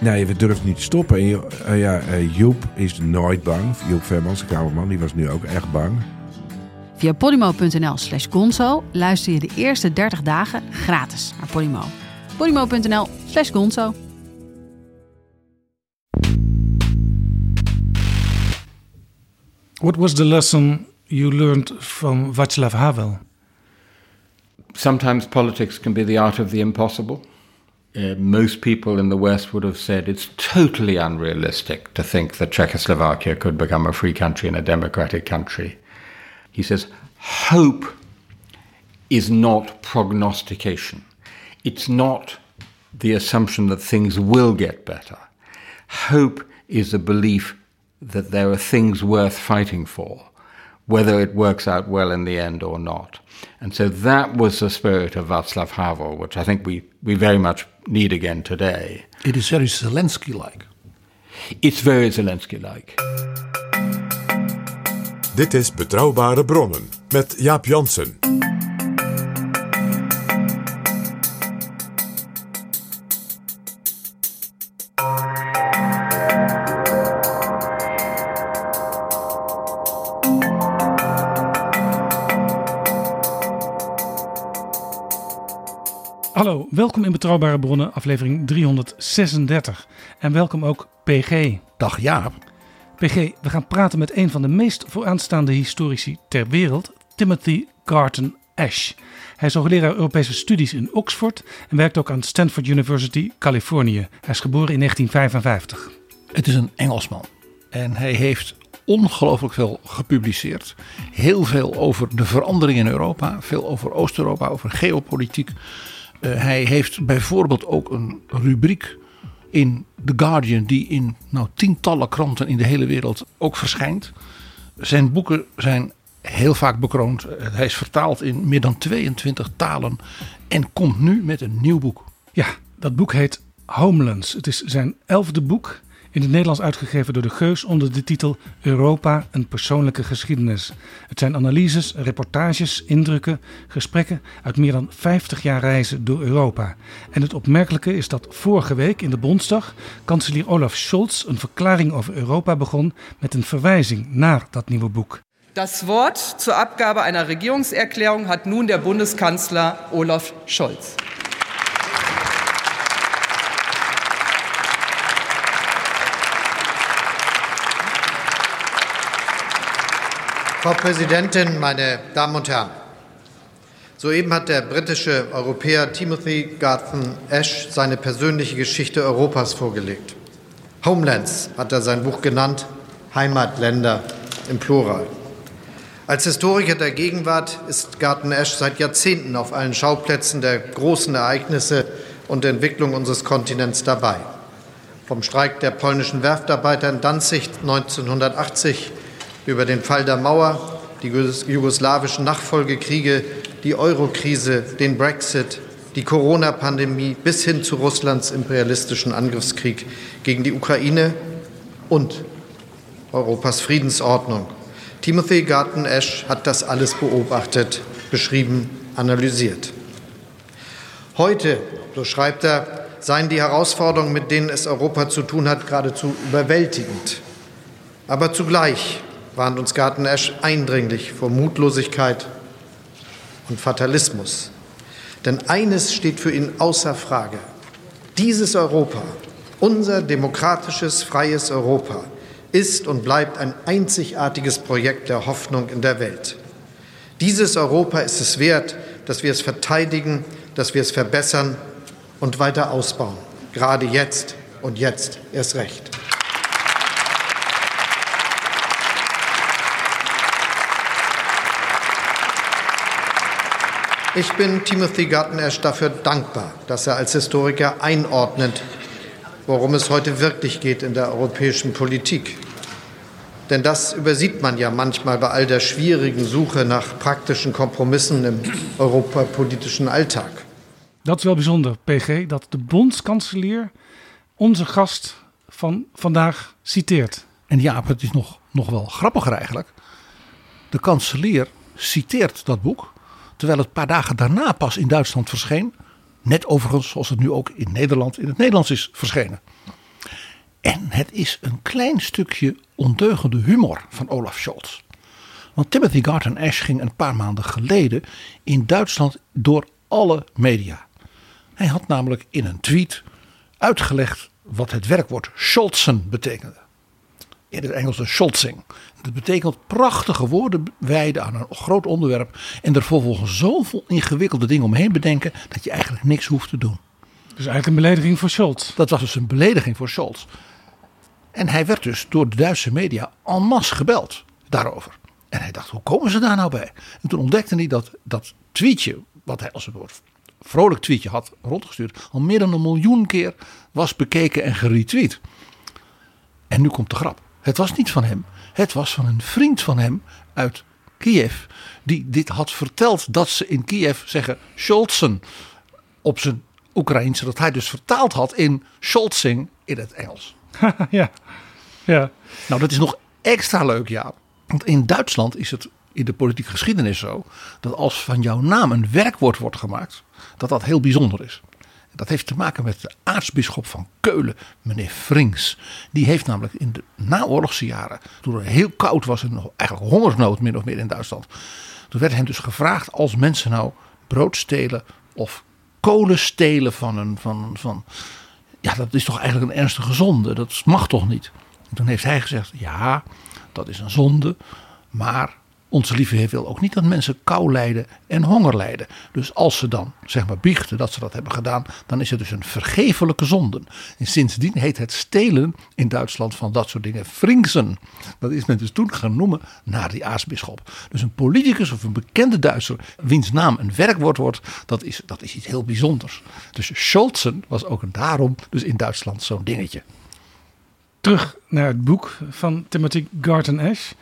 Nee, we durven niet te stoppen. En eh, ja, eh, Joep is nooit bang. Joep Vermans, de kamerman, die was nu ook echt bang. Via podimo.nl slash gonzo luister je de eerste 30 dagen gratis naar Podimo. podimo.nl slash gonzo. What was the lesson you learned from Václav Havel? sometimes politics can be the art of the impossible. Uh, most people in the West would have said it's totally unrealistic to think that Czechoslovakia could become a free country and a democratic country. He says, hope is not prognostication. It's not the assumption that things will get better. Hope is a belief that there are things worth fighting for, whether it works out well in the end or not. And so that was the spirit of Václav Havel, which I think we, we very much need again today. It is very Zelensky-like. It's very Zelensky like. Dit is Betrouwbare Bronnen met Jaap Jansen. Welkom in Betrouwbare Bronnen, aflevering 336. En welkom ook PG. Dag Jaap. PG, we gaan praten met een van de meest vooraanstaande historici ter wereld, Timothy Garton Ash. Hij is hoogleraar Europese studies in Oxford en werkt ook aan Stanford University, Californië. Hij is geboren in 1955. Het is een Engelsman. En hij heeft ongelooflijk veel gepubliceerd. Heel veel over de verandering in Europa. Veel over Oost-Europa, over geopolitiek. Eh, hij heeft bijvoorbeeld ook een rubriek in The Guardian... die in nou, tientallen kranten in de hele wereld ook verschijnt. Zijn boeken zijn heel vaak bekroond. Eh, Hij is vertaald in meer dan 22 talen. En komt nu met een nieuw boek. Ja, dat boek heet Homelands. Het is zijn elfde boek, in het Nederlands uitgegeven door de Geus onder de titel Europa, een persoonlijke geschiedenis. Het zijn analyses, reportages, indrukken, gesprekken uit meer dan 50 jaar reizen door Europa. En het opmerkelijke is dat vorige week in de Bondsdag kanselier Olaf Scholz een verklaring over Europa begon met een verwijzing naar dat nieuwe boek. Das Wort zur Abgabe einer Regierungserklärung hat nun der Bundeskanzler Olaf Scholz. Frau Präsidentin, meine Damen und Herren! Soeben hat der britische Europäer Timothy Garton Ash seine persönliche Geschichte Europas vorgelegt. Homelands hat er sein Buch genannt, Heimatländer im Plural. Als Historiker der Gegenwart ist Garton Ash seit Jahrzehnten auf allen Schauplätzen der großen Ereignisse und Entwicklung unseres Kontinents dabei. Vom Streik der polnischen Werftarbeiter in Danzig 1980 über den Fall der Mauer, die jugoslawischen Nachfolgekriege, die Eurokrise, den Brexit, die Corona-Pandemie bis hin zu Russlands imperialistischen Angriffskrieg gegen die Ukraine und Europas Friedensordnung. Timothy Garton Ash hat das alles beobachtet, beschrieben, analysiert. Heute, so schreibt er, seien die Herausforderungen, mit denen es Europa zu tun hat, geradezu überwältigend. Aber zugleich warnt uns Garton Ash eindringlich vor Mutlosigkeit und Fatalismus. Denn eines steht für ihn außer Frage. Dieses Europa, unser demokratisches, freies Europa, ist und bleibt ein einzigartiges Projekt der Hoffnung in der Welt. Dieses Europa ist es wert, dass wir es verteidigen, dass wir es verbessern und weiter ausbauen. Gerade jetzt und jetzt erst recht. Ich bin Timothy Garton Ash dafür dankbar, dass er als Historiker einordnet, worum es heute wirklich geht in der europäischen Politik. Denn das übersieht man ja manchmal bei all der schwierigen Suche nach praktischen Kompromissen im europapolitischen Alltag. Dat is wel bijzonder, PG, dat de bondskanselier onze gast van vandaag citeert. En Jaap, het is nog, nog wel grappiger eigenlijk. De kanselier citeert dat boek, terwijl het een paar dagen daarna pas in Duitsland verscheen. Net overigens, zoals het nu ook in Nederland in het Nederlands is verschenen. En het is een klein stukje ondeugende humor van Olaf Scholz. Want Timothy Garton Ash ging een paar maanden geleden in Duitsland door alle media. Hij had namelijk in een tweet uitgelegd wat het werkwoord Scholzen betekende. In het Engels een Scholzing. Dat betekent prachtige woorden wijden aan een groot onderwerp. En er vervolgens zoveel ingewikkelde dingen omheen bedenken dat je eigenlijk niks hoeft te doen. Dus eigenlijk een belediging voor Scholz. Dat was dus een belediging voor Scholz. En hij werd dus door de Duitse media en masse gebeld daarover. En hij dacht, hoe komen ze daar nou bij? En toen ontdekte hij dat dat tweetje, wat hij als een vrolijk tweetje had rondgestuurd, al meer dan een miljoen keer was bekeken en geretweet. En nu komt de grap. Het was niet van hem. Het was van een vriend van hem uit Kiev. Die dit had verteld dat ze in Kiev zeggen Scholzen op zijn Oekraïense. Dat hij dus vertaald had in Scholzing in het Engels. ja. ja. Nou, dat is nog extra leuk, ja. Want in Duitsland is het in de politieke geschiedenis zo dat als van jouw naam een werkwoord wordt gemaakt, dat dat heel bijzonder is. Dat heeft te maken met de aartsbisschop van Keulen, meneer Frings. Die heeft namelijk in de naoorlogse jaren, toen het heel koud was en nog eigenlijk hongersnood min of meer in Duitsland. Toen werd hem dus gevraagd als mensen nou brood stelen of kolen stelen van een, van, van, ja dat is toch eigenlijk een ernstige zonde. Dat mag toch niet. En toen heeft hij gezegd, ja dat is een zonde, maar onze lieve Heer wil ook niet dat mensen kou lijden en honger lijden. Dus als ze dan, zeg maar, biechten dat ze dat hebben gedaan, dan is het dus een vergevelijke zonde. En sindsdien heet het stelen in Duitsland van dat soort dingen Fringsen. Dat is men dus toen gaan noemen naar die aartsbisschop. Dus een politicus of een bekende Duitser, wiens naam een werkwoord wordt, dat is, dat is iets heel bijzonders. Dus Scholzen was ook daarom dus in Duitsland zo'n dingetje. Terug naar het boek van Timothy Garton Ash.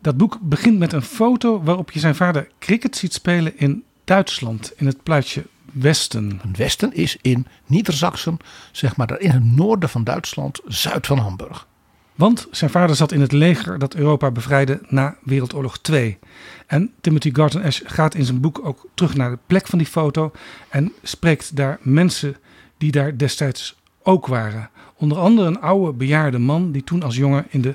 Dat boek begint met een foto waarop je zijn vader cricket ziet spelen in Duitsland, in het plaatsje Westen. Westen is in Niedersachsen, zeg maar in het noorden van Duitsland, zuid van Hamburg. Want zijn vader zat in het leger dat Europa bevrijdde na Wereldoorlog 2. En Timothy Garton Ash gaat in zijn boek ook terug naar de plek van die foto en spreekt daar mensen die daar destijds ook waren. Onder andere een oude bejaarde man die toen als jongen in de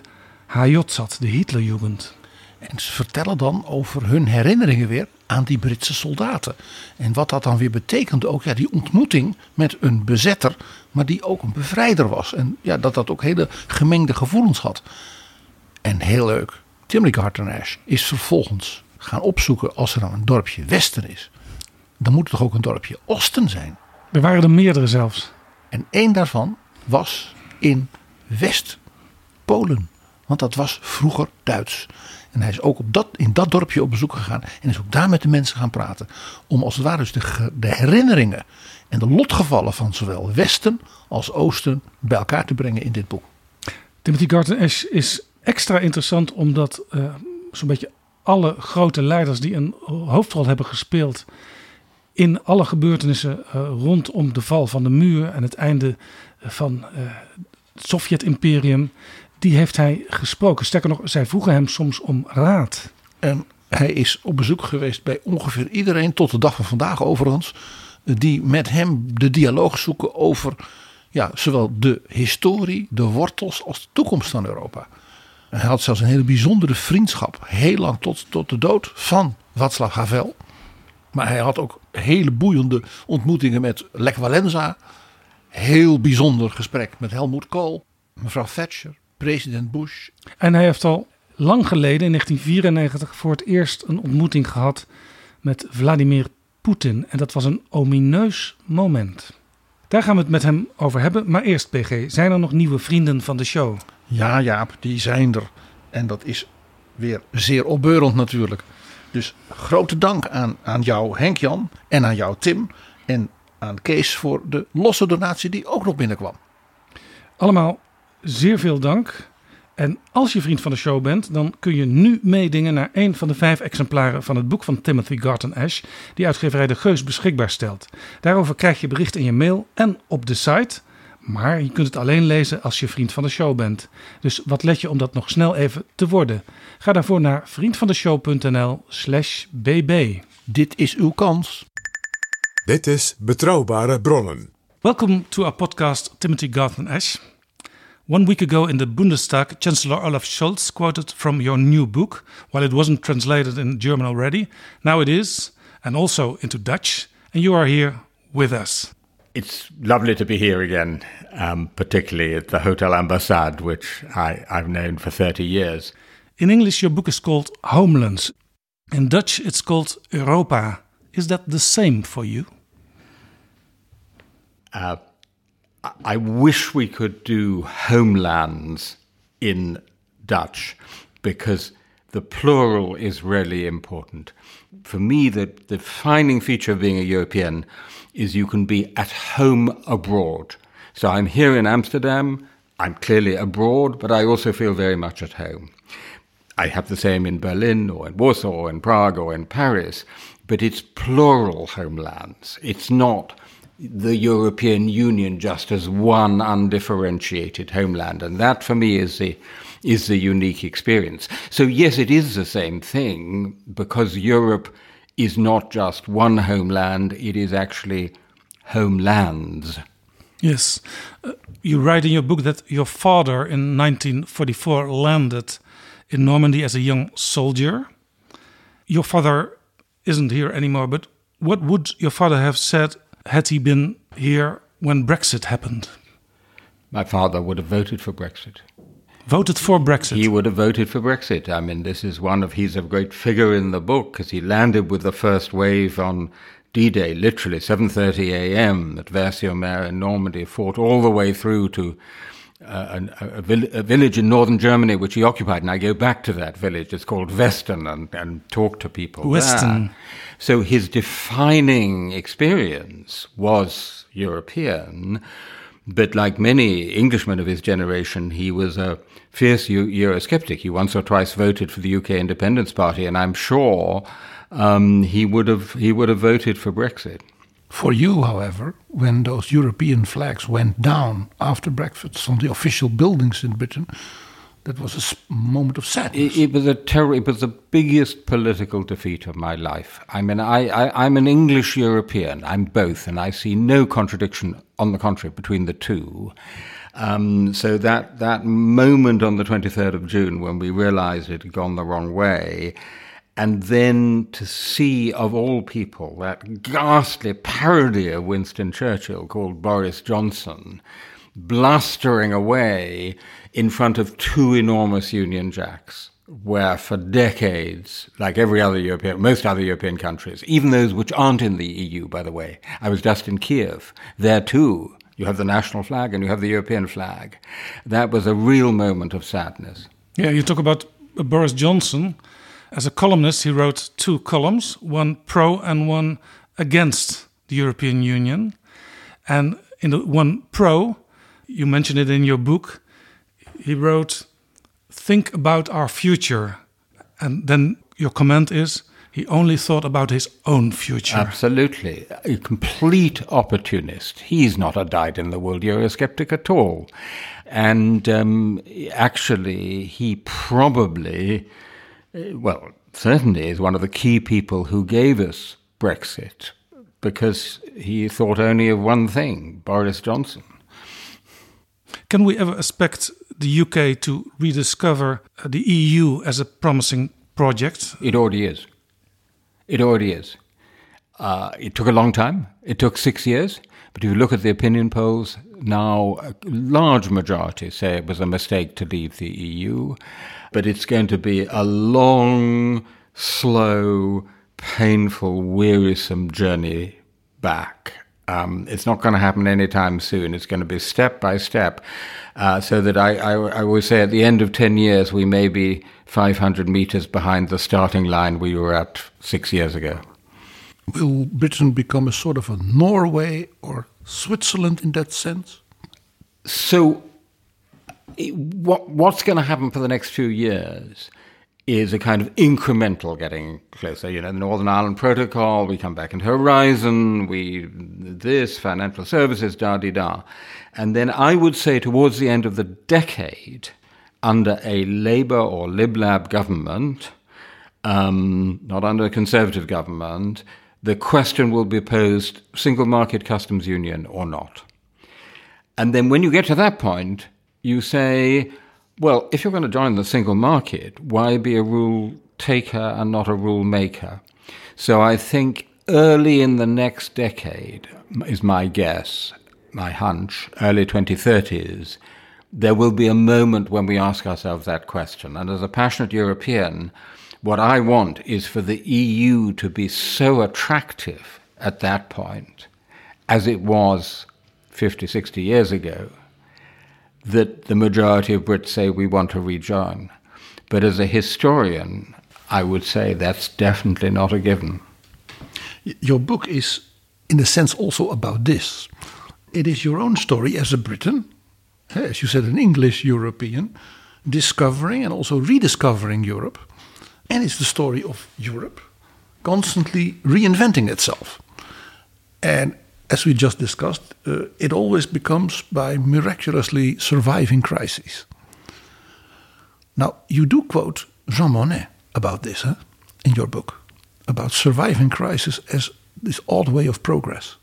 HJ zat, de Hitlerjugend. En ze vertellen dan over hun herinneringen weer aan die Britse soldaten. En wat dat dan weer betekende, ook ja, die ontmoeting met een bezetter, maar die ook een bevrijder was. En ja, dat dat ook hele gemengde gevoelens had. En heel leuk, Timothy Garton Ash is vervolgens gaan opzoeken als er dan een dorpje Westen is. Dan moet het toch ook een dorpje Osten zijn? Er waren er meerdere zelfs. En één daarvan was in West-Polen. Want dat was vroeger Duits. En hij is ook op dat, in dat dorpje op bezoek gegaan. En is ook daar met de mensen gaan praten. Om als het ware dus de, herinneringen en de lotgevallen van zowel Westen als Oosten bij elkaar te brengen in dit boek. Timothy Garton Ash is extra interessant omdat uh, zo'n beetje alle grote leiders die een hoofdrol hebben gespeeld in alle gebeurtenissen uh, rondom de val van de muur en het einde van uh, het Sovjet-imperium, die heeft hij gesproken. Sterker nog, zij vroegen hem soms om raad. En hij is op bezoek geweest bij ongeveer iedereen, tot de dag van vandaag overigens, die met hem de dialoog zoeken over ja, zowel de historie, de wortels als de toekomst van Europa. Hij had zelfs een hele bijzondere vriendschap, heel lang tot, tot de dood van Václav Havel. Maar hij had ook hele boeiende ontmoetingen met Lech Walesa. Heel bijzonder gesprek met Helmut Kohl, mevrouw Thatcher, president Bush. En hij heeft al lang geleden, in 1994, voor het eerst een ontmoeting gehad met Vladimir Poetin. En dat was een omineus moment. Daar gaan we het met hem over hebben. Maar eerst, PG, zijn er nog nieuwe vrienden van de show? Ja, Jaap, die zijn er. En dat is weer zeer opbeurend natuurlijk. Dus grote dank aan, aan jou, Henk-Jan, en aan jou, Tim. En aan Kees voor de losse donatie die ook nog binnenkwam. Allemaal zeer veel dank. En als je vriend van de show bent, dan kun je nu meedingen naar een van de vijf exemplaren van het boek van Timothy Garton Ash, die uitgeverij De Geus beschikbaar stelt. Daarover krijg je bericht in je mail en op de site. Maar je kunt het alleen lezen als je vriend van de show bent. Dus wat let je om dat nog snel even te worden? Ga daarvoor naar vriendvandeshow.nl/slash bb. Dit is uw kans. Dit is Betrouwbare Bronnen. Welcome to our podcast, Timothy Garton Ash. One week ago in the Bundestag, Chancellor Olaf Scholz quoted from your new book, while it wasn't translated in German already. Now it is, and also into Dutch, and you are here with us. It's lovely to be here again, um, particularly at the Hotel Ambassade, which I, I've known for 30 years. In English, your book is called Homelands. In Dutch, it's called Europa. Is that the same for you? Uh, I wish we could do homelands in Dutch because the plural is really important. For me, the defining feature of being a European is you can be at home abroad. So I'm here in Amsterdam, I'm clearly abroad, but I also feel very much at home. I have the same in Berlin or in Warsaw or in Prague or in Paris, but it's plural homelands. It's not the European Union just as one undifferentiated homeland. And that for me is the is the unique experience. So yes, it is the same thing because Europe is not just one homeland, it is actually homelands. Yes. Uh, you write in your book that your father in 1944 landed in Normandy as a young soldier. Your father isn't here anymore, but what would your father have said had he been here when Brexit happened? My father would have voted for Brexit. Voted for Brexit? He would have voted for Brexit. I mean, this is one of, he's a great figure in the book because he landed with the first wave on D-Day, literally 7.30 a.m. at Vers-sur-Mer in Normandy, fought all the way through to uh, a, a, a, village in northern Germany which he occupied, and I go back to that village. It's called Westen, and, and talk to people. There. So his defining experience was European, but like many Englishmen of his generation, he was a fierce Eurosceptic. He once or twice voted for the UK Independence Party, and I'm sure um, he would have he would have voted for Brexit. For you, however, when those European flags went down after Brexit from the official buildings in Britain, that was a moment of sadness. It, it was a terror. It was the biggest political defeat of my life. I mean, I, I, I'm an English European. I'm both, and I see no contradiction, on the contrary, between the two. Um, so that that moment on the 23rd of June, when we realised it had gone the wrong way, and then to see, of all people, that ghastly parody of Winston Churchill called Boris Johnson blustering away in front of two enormous Union Jacks, where for decades, like every other European, most other European countries, even those which aren't in the EU, by the way, I was just in Kiev, there too, you have the national flag and you have the European flag. That was a real moment of sadness. Yeah, you talk about Boris Johnson as a columnist, he wrote two columns, one pro and one against the European Union. And in the one pro, you mention it in your book, he wrote, Think about our future. And then your comment is, he only thought about his own future. Absolutely. A complete opportunist. He's not a dyed in the wool Eurosceptic at all. And um, actually, he probably well, certainly is one of the key people who gave us Brexit because he thought only of one thing Boris Johnson. Can we ever expect the UK to rediscover the EU as a promising project? It already is. It already is. Uh, it took a long time. It took six years. But if you look at the opinion polls now, a large majority say it was a mistake to leave the EU but it's going to be a long, slow, painful, wearisome journey back. Um, it's not going to happen anytime soon. It's going to be step by step. Uh, so that I, I, I would say at the end of 10 years, we may be 500 meters behind the starting line we were at six years ago. Will Britain become a sort of a Norway or Switzerland in that sense? So what, what's going to happen for the next few years is a kind of incremental getting closer. You know, the Northern Ireland Protocol, we come back into Horizon, we this, financial services, da di da. And then I would say towards the end of the decade, under a Labour or Lib Lab government, um, not under a Conservative government, the question will be posed single market customs union or not. And then when you get to that point, you say, well, if you're going to join the single market, why be a rule taker and not a rule maker? So I think early in the next decade, is my guess, my hunch, early 2030s, there will be a moment when we ask ourselves that question. And as a passionate European, what I want is for the EU to be so attractive at that point as it was 50, 60 years ago that the majority of Brits say we want to rejoin. But as a historian, I would say that's definitely not a given. Your book is, in a sense, also about this. It is your own story as a Briton, eh, as you said, an English European, discovering and also rediscovering Europe. And it's the story of Europe constantly reinventing itself. And as we just discussed, uh, it always becomes by miraculously surviving crises. Now, you do quote Jean Monnet about this huh, in your book, about surviving crisis as this odd way of progress.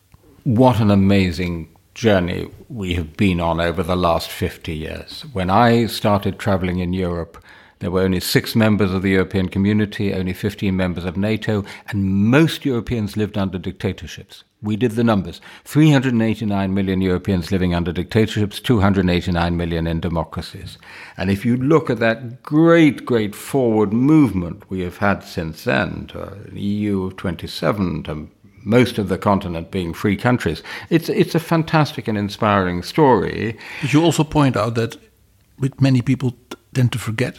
What an amazing journey we have been on over the last 50 years. When I started traveling in Europe, there were only six members of the European community, only 15 members of NATO, and most Europeans lived under dictatorships. We did the numbers 389 million Europeans living under dictatorships, 289 million in democracies. And if you look at that great, great forward movement we have had since then to an EU of 27, to most of the continent being free countries, it's, it's a fantastic and inspiring story. But you also point out that, which many people tend to forget,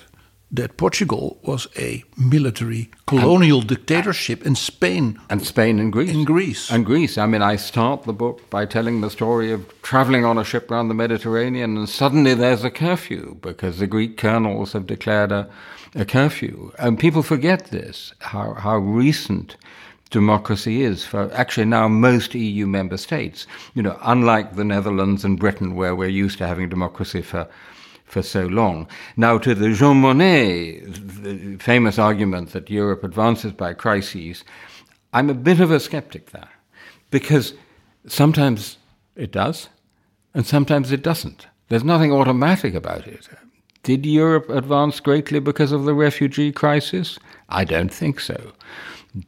that Portugal was a military colonial and, dictatorship in Spain. And Spain and Greece. In Greece. And Greece. I mean, I start the book by telling the story of traveling on a ship around the Mediterranean, and suddenly there's a curfew because the Greek colonels have declared a, a curfew. And people forget this, how, how recent democracy is for actually now most EU member states. You know, unlike the Netherlands and Britain, where we're used to having democracy for for so long. Now, to the Jean Monnet the famous argument that Europe advances by crises, I'm a bit of a skeptic there, because sometimes it does, and sometimes it doesn't. There's nothing automatic about it. Did Europe advance greatly because of the refugee crisis? I don't think so.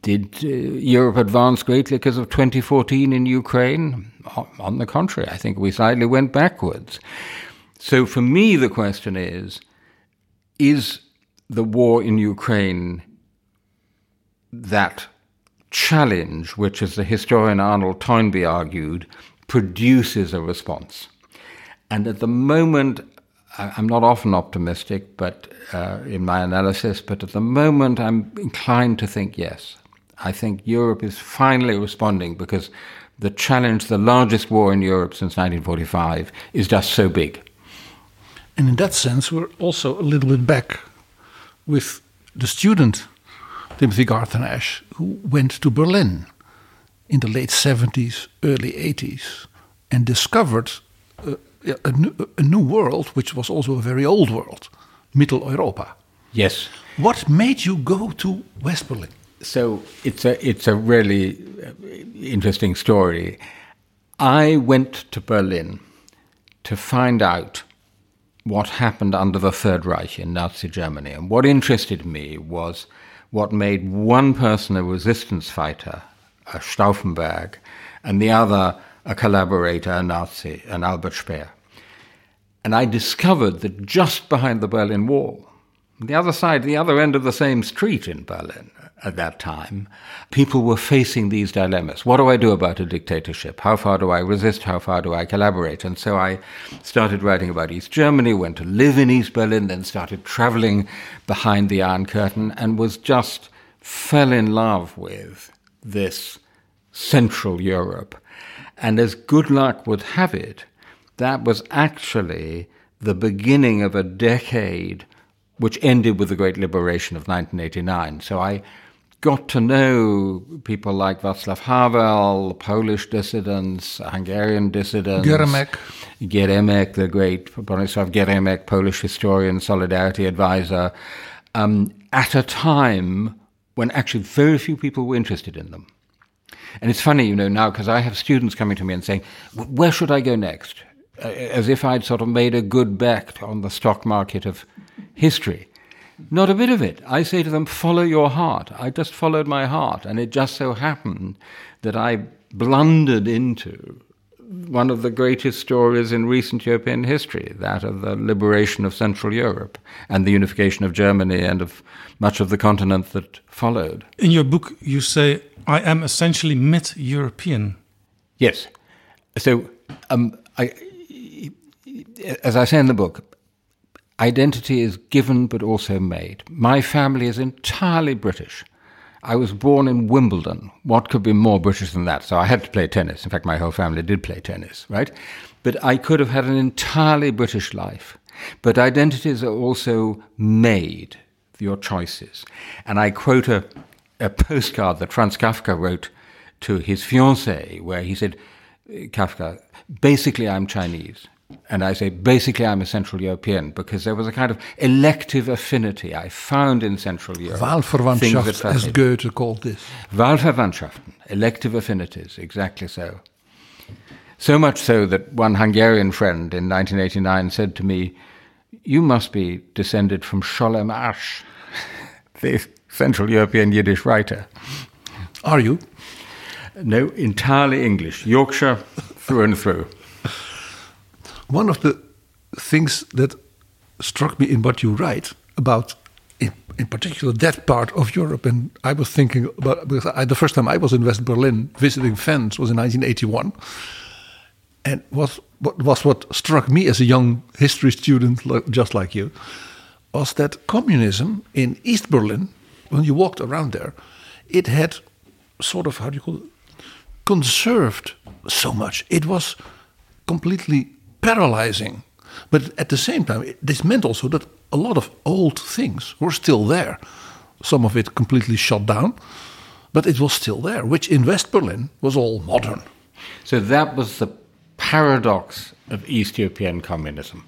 Did uh, Europe advance greatly because of 2014 in Ukraine? On the contrary, I think we slightly went backwards. So for me, the question is is the war in Ukraine that challenge, which, as the historian Arnold Toynbee argued, produces a response? And at the moment, I'm not often optimistic, but uh, in my analysis, but at the moment, I'm inclined to think yes. I think Europe is finally responding because the challenge, the largest war in Europe since 1945, is just so big. And in that sense, we're also a little bit back with the student, Timothy Garton Ash, who went to Berlin in the late 70s, early 80s, and discovered a, a, new, a new world, which was also a very old world, Mitteleuropa. Yes. What made you go to West Berlin? So it's a it's a really uh, interesting story. I went to Berlin to find out what happened under the Third Reich in Nazi Germany. And what interested me was what made one person a resistance fighter, a Stauffenberg, and the other a collaborator, a Nazi, an Albert Speer. And I discovered that just behind the Berlin Wall, the other side, the other end of the same street in Berlin, at that time, people were facing these dilemmas. What do I do about a dictatorship? How far do I resist? How far do I collaborate? And so I started writing about East Germany, went to live in East Berlin, then started traveling behind the Iron Curtain, and was just fell in love with this Central Europe. And as good luck would have it, that was actually the beginning of a decade which ended with the Great Liberation of 1989. So I got to know people like Václav Havel, Polish dissidents, Hungarian dissidents. Geremek. Geremek, the great Bronisław Geremek, Polish historian, Solidarity advisor, um, at a time when actually very few people were interested in them. And it's funny, you know, now because I have students coming to me and saying, where should I go next? Uh, as if I'd sort of made a good bet on the stock market of history. Not a bit of it. I say to them, follow your heart. I just followed my heart. And it just so happened that I blundered into one of the greatest stories in recent European history, that of the liberation of Central Europe and the unification of Germany and of much of the continent that followed. In your book, you say, I am essentially mid European. Yes. So, um, I, as I say in the book, identity is given but also made. My family is entirely British. I was born in Wimbledon. What could be more British than that? So I had to play tennis. In fact, my whole family did play tennis, right? But I could have had an entirely British life. But identities are also made, your choices. And I quote a, a postcard that Franz Kafka wrote to his fiancée, where he said, Kafka, basically I'm Chinese. And I say, basically, I'm a Central European because there was a kind of elective affinity I found in Central Europe. Wahlverwandtschaft, as Goethe called this. Wahlverwandtschaften, elective affinities, exactly so. So much so that one Hungarian friend in 1989 said to me, You must be descended from Sholem Asch, the Central European Yiddish writer. Are you? No, entirely English, Yorkshire through and through one of the things that struck me in what you write about in, in particular that part of Europe and I was thinking about because I, the first time I was in West Berlin visiting fans was in 1981 and was what was what struck me as a young history student just like you was that communism in East Berlin when you walked around there it had sort of how do you call it conserved so much. It was completely paralyzing. But at the same time, this meant also that a lot of old things were still there. Some of it completely shut down, but it was still there, which in West Berlin was all modern. So that was the paradox of East European communism,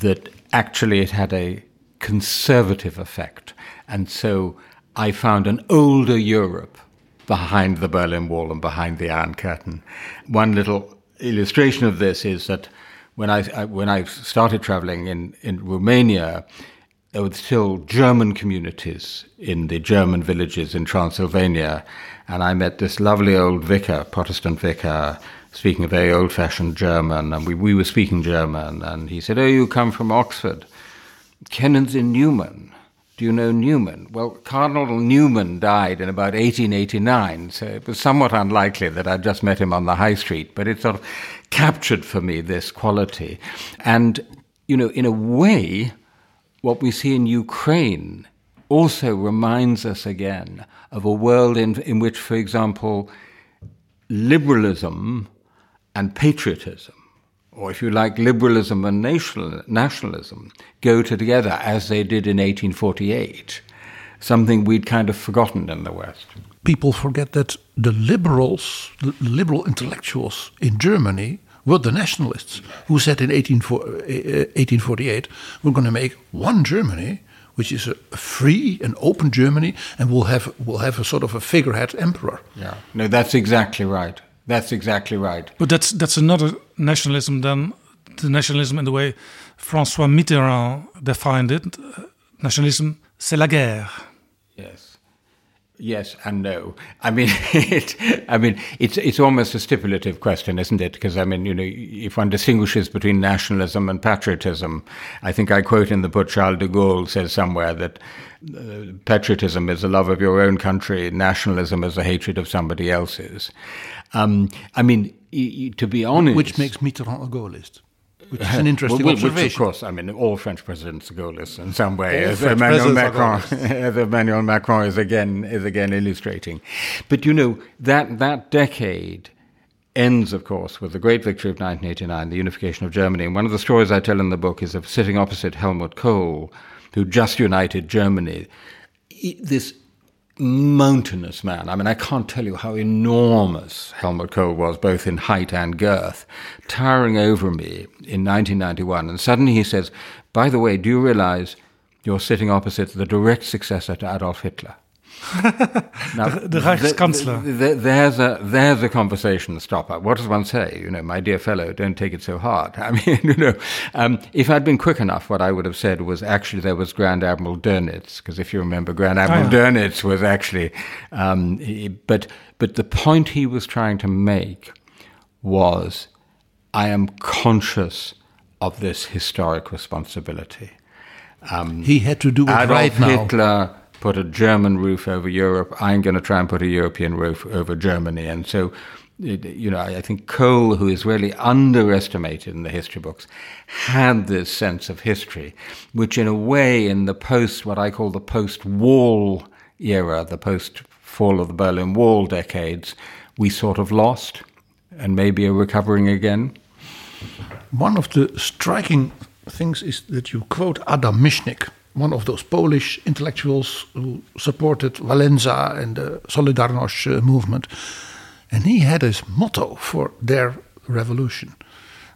that actually it had a conservative effect. And so I found an older Europe behind the Berlin Wall and behind the Iron Curtain. One little illustration of this is that when I, I when I started traveling in, in Romania, there were still German communities in the German villages in Transylvania, and I met this lovely old vicar, Protestant vicar, speaking a very old-fashioned German, and we, we were speaking German, and he said, "Oh, you come from Oxford? Kennen Sie Newman?" Do you know Newman? Well, Cardinal Newman died in about 1889, so it was somewhat unlikely that I'd just met him on the high street, but it sort of captured for me this quality. And, you know, in a way, what we see in Ukraine also reminds us again of a world in, in which, for example, liberalism and patriotism or if you like, liberalism and national, nationalism go together as they did in 1848, something we'd kind of forgotten in the West. People forget that the liberals, the liberal intellectuals in Germany, were the nationalists who said in 1848, eh, we're going to make one Germany, which is a free and open Germany, and we'll have, we'll have a sort of a figurehead emperor. Yeah, no, that's exactly right. That's exactly right. But that's that's another nationalism than the nationalism in the way François Mitterrand defined it. Nationalism, c'est la guerre. Yes. Yes and no. I mean, it, I mean, it's it's almost a stipulative question, isn't it? Because I mean, you know, if one distinguishes between nationalism and patriotism, I think I quote in the book Charles de Gaulle says somewhere that uh, patriotism is the love of your own country, nationalism is a hatred of somebody else's. Um, I mean, to be honest, which makes Mitterrand a Gaullist. Which is an interesting well, observation. Which, of course, I mean, all French presidents are Gaullists in some way, all as French Emmanuel Macron, as Emmanuel Macron is again is again illustrating. But you know that that decade ends, of course, with the great victory of 1989, the unification of Germany. And one of the stories I tell in the book is of sitting opposite Helmut Kohl, who just united Germany. This mountainous man. I mean, I can't tell you how enormous Helmut Kohl was, both in height and girth, towering over me in 1991. And suddenly he says, By the way, do you realize you're sitting opposite the direct successor to Adolf Hitler? Now, the, Reichskanzler. The, the, there's a there's a conversation stopper. What does one say? You know, my dear fellow, don't take it so hard. I mean, you know, um, if I'd been quick enough, what I would have said was actually there was Grand Admiral Dönitz, because if you remember, Grand Admiral oh, yeah. Dönitz was actually, um, he, but but the point he was trying to make was, I am conscious of this historic responsibility. Um, he had to do it Adolf right now. Hitler put a German roof over Europe. I'm going to try and put a European roof over Germany. And so, you know, I think Kohl, who is really underestimated in the history books, had this sense of history, which in a way, in the post, what I call the post-wall era, the post-fall of the Berlin Wall decades, we sort of lost and maybe are recovering again. One of the striking things is that you quote Adam Michnik, one of those Polish intellectuals who supported Walesa and the Solidarność uh, movement. And he had his motto for their revolution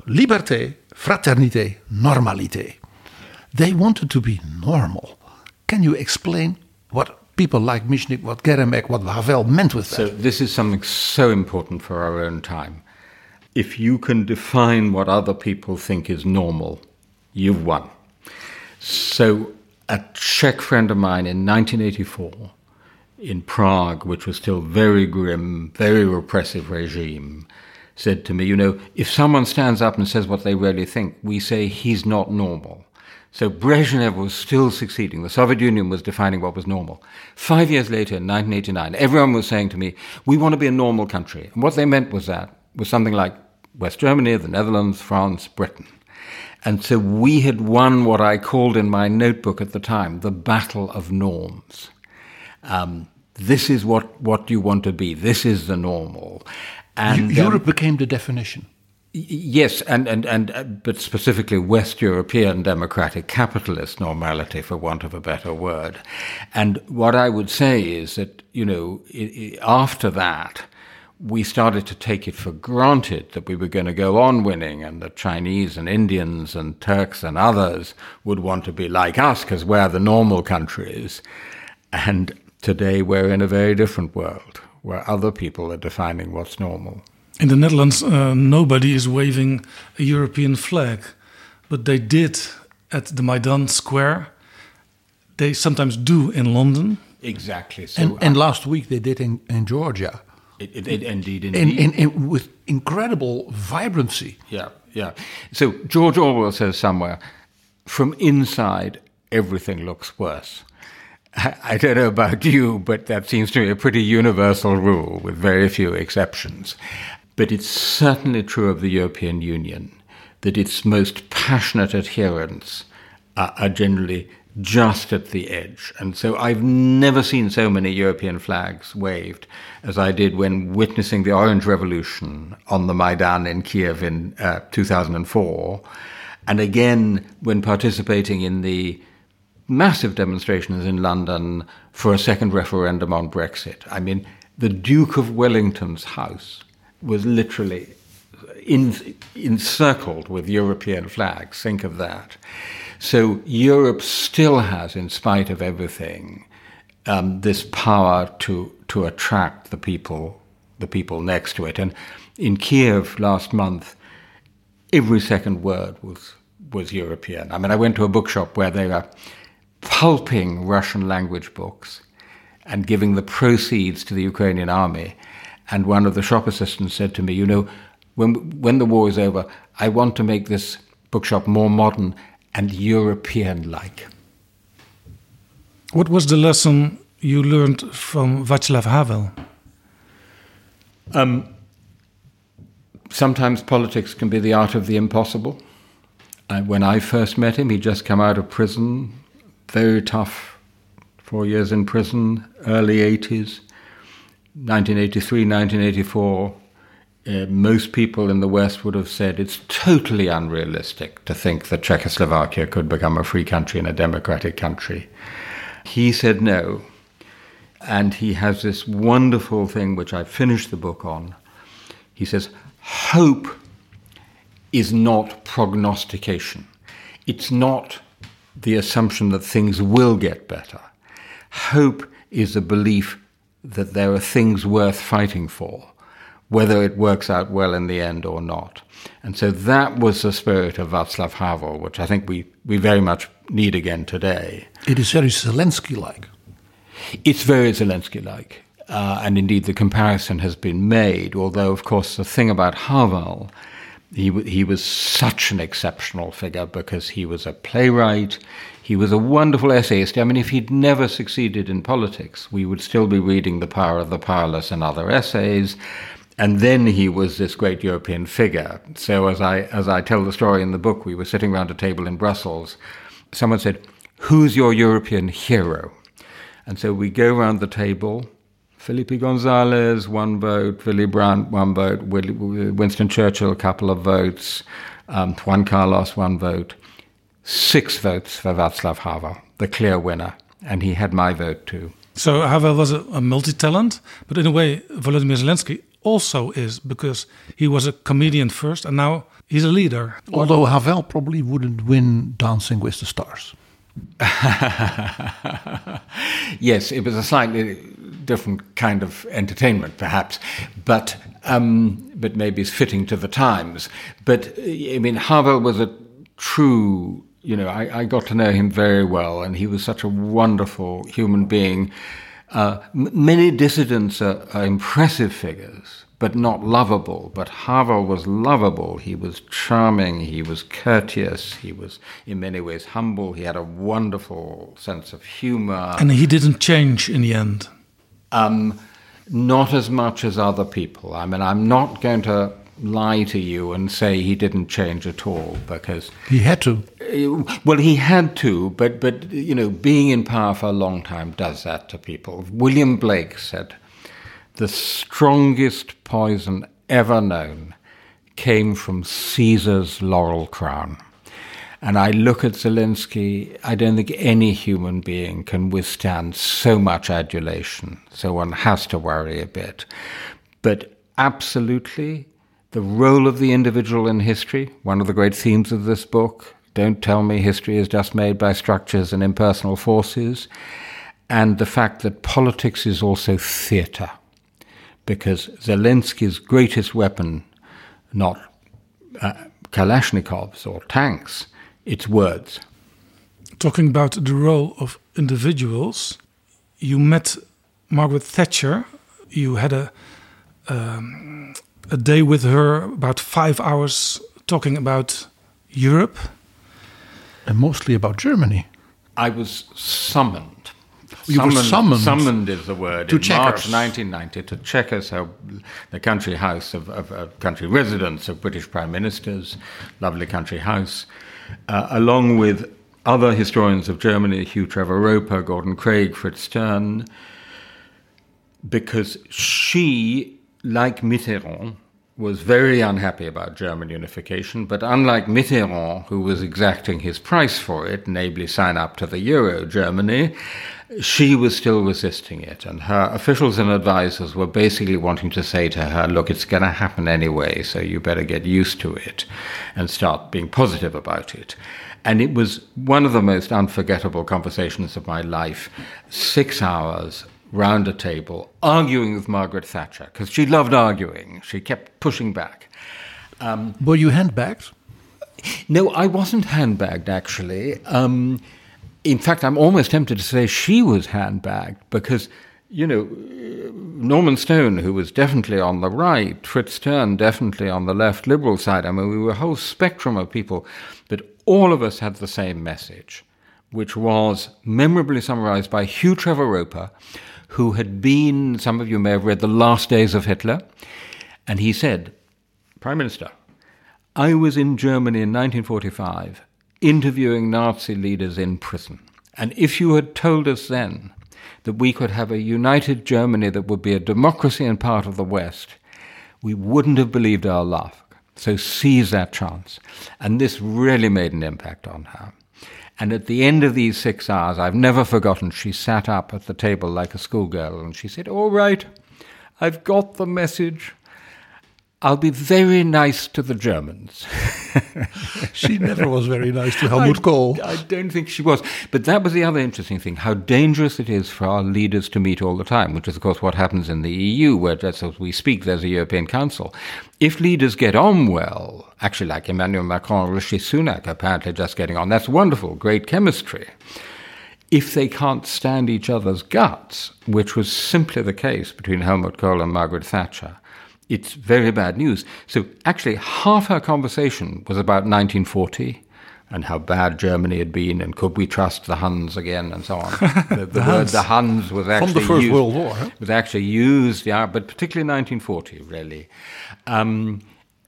Liberté, fraternité, normalité. They wanted to be normal. Can you explain what people like Michnik, what Geremek, what Havel meant with that? So, this is something so important for our own time. If you can define what other people think is normal, you've won. So, a Czech friend of mine in 1984 in Prague, which was still very grim, very repressive regime, said to me, you know, if someone stands up and says what they really think, we say he's not normal. So Brezhnev was still succeeding. The Soviet Union was defining what was normal. Five years later, in 1989, everyone was saying to me, we want to be a normal country. And what they meant was that, was something like West Germany, the Netherlands, France, Britain. And so we had won what I called in my notebook at the time the battle of norms. Um, this is what, what you want to be. This is the normal. And Europe um, became the definition. Yes, and, and, and uh, but specifically West European democratic capitalist normality, for want of a better word. And what I would say is that, you know, after that, we started to take it for granted that we were going to go on winning and the Chinese and Indians and Turks and others would want to be like us because we're the normal countries. And today we're in a very different world where other people are defining what's normal. In the Netherlands, uh, nobody is waving a European flag, but they did at the Maidan Square. They sometimes do in London. Exactly. So and, and last week they did in, in Georgia. It, it, it, indeed, indeed. In, in, with incredible vibrancy. Yeah, yeah. So George Orwell says somewhere, from inside, everything looks worse. I, don't know about you, but that seems to me a pretty universal rule with very few exceptions. But it's certainly true of the European Union that its most passionate adherents are, are generally just at the edge. And so I've never seen so many European flags waved as I did when witnessing the Orange Revolution on the Maidan in Kiev in uh, 2004, and again when participating in the massive demonstrations in London for a second referendum on Brexit. I mean, the Duke of Wellington's house was literally in, encircled with European flags. Think of that. So Europe still has, in spite of everything, um, this power to to attract the people the people next to it. And in Kiev last month, every second word was was European. I mean, I went to a bookshop where they were pulping Russian language books and giving the proceeds to the Ukrainian army. And one of the shop assistants said to me, "You know, when when the war is over, I want to make this bookshop more modern and European like. What was the lesson you learned from Václav Havel? Um, sometimes politics can be the art of the impossible. Uh, when I first met him, he'd just come out of prison, very tough, four years in prison, early 80s, 1983, 1984. Uh, most people in the West would have said it's totally unrealistic to think that Czechoslovakia could become a free country and a democratic country. He said no. And he has this wonderful thing, which I finished the book on. He says, Hope is not prognostication. It's not the assumption that things will get better. Hope is a belief that there are things worth fighting for, whether it works out well in the end or not. And so that was the spirit of Václav Havel, which I think we, we very much need again today. It is very Zelensky like. It's very Zelensky like. Uh, and indeed, the comparison has been made, although, of course, the thing about Havel he, he was such an exceptional figure because he was a playwright, he was a wonderful essayist. I mean, if he'd never succeeded in politics, we would still be reading The Power of the Powerless and other essays. And then he was this great European figure. So, as I, as I tell the story in the book, we were sitting around a table in Brussels. Someone said, Who's your European hero? And so we go around the table Felipe Gonzalez, one vote. Willy Brandt, one vote. Winston Churchill, a couple of votes. Um, Juan Carlos, one vote. Six votes for Václav Havel, the clear winner. And he had my vote too. So Havel was a, a multi talent, but in a way, Volodymyr Zelensky also is because he was a comedian first and now he's a leader. Although Havel probably wouldn't win Dancing with the Stars. yes, it was a slightly different kind of entertainment, perhaps, but um, but maybe it's fitting to the times. But I mean, Havel was a true. You know, I, I got to know him very well, and he was such a wonderful human being. Uh, many dissidents are, are impressive figures, but not lovable. But Havel was lovable. He was charming. He was courteous. He was, in many ways, humble. He had a wonderful sense of humor. And he didn't change in the end. Um, not as much as other people. I mean, I'm not going to lie to you and say he didn't change at all because he had to. Uh, well, he had to, but but you know, being in power for a long time does that to people. William Blake said the strongest poison ever known came from Caesar's laurel crown. And I look at Zelensky, I don't think any human being can withstand so much adulation, so one has to worry a bit. But absolutely, the role of the individual in history, one of the great themes of this book, don't tell me history is just made by structures and impersonal forces, and the fact that politics is also theatre because Zelensky's greatest weapon, not uh, Kalashnikovs or tanks, it's words. Talking about the role of individuals, you met Margaret Thatcher. You had a um, a day with her, about five hours, talking about Europe, and mostly about Germany. I was summoned you summoned, were summoned. Summoned is the word. To in Chequers. March 1990 to Chequers, the country house of, of, of, country residence of British prime ministers, lovely country house, uh, along with other historians of Germany, Hugh Trevor Roper, Gordon Craig, Fritz Stern, because she, like Mitterrand, was very unhappy about German unification, but unlike Mitterrand, who was exacting his price for it, namely sign up to the euro, Germany, she was still resisting it. And her officials and advisors were basically wanting to say to her, look, it's going to happen anyway, so you better get used to it and start being positive about it. And it was one of the most unforgettable conversations of my life. Six hours round a table, arguing with Margaret Thatcher, because she loved arguing. She kept pushing back. Um, Were you handbagged? No, I wasn't handbagged, actually. Um, in fact, I'm almost tempted to say she was handbagged because, you know, Norman Stone, who was definitely on the right, Fritz Stern definitely on the left liberal side. I mean, we were a whole spectrum of people, but all of us had the same message, which was memorably summarized by Hugh Trevor Roper, who had been, some of you may have read The Last Days of Hitler, and he said, Prime Minister, I was in Germany in 1945 interviewing Nazi leaders in prison. And if you had told us then that we could have a united Germany that would be a democracy and part of the West, we wouldn't have believed our luck. So seize that chance. And this really made an impact on her. And at the end of these six hours, I've never forgotten, she sat up at the table like a schoolgirl and she said, All right, I've got the message. I'll be very nice to the Germans. she never was very nice to Helmut I, Kohl. I don't think she was. But that was the other interesting thing how dangerous it is for our leaders to meet all the time, which is, of course, what happens in the EU, where as we speak, there's a European Council. If leaders get on well, actually, like Emmanuel Macron, Rishi Sunak, apparently just getting on, that's wonderful, great chemistry if they can't stand each other's guts, which was simply the case between Helmut Kohl and Margaret Thatcher, it's very bad news. So actually, half her conversation was about 1940 and how bad Germany had been, and could we trust the Huns again, and so on. The, the, the word Huns. the Huns was actually from the First used, World War. Huh? Was actually used, yeah, but particularly 1940, really. Um,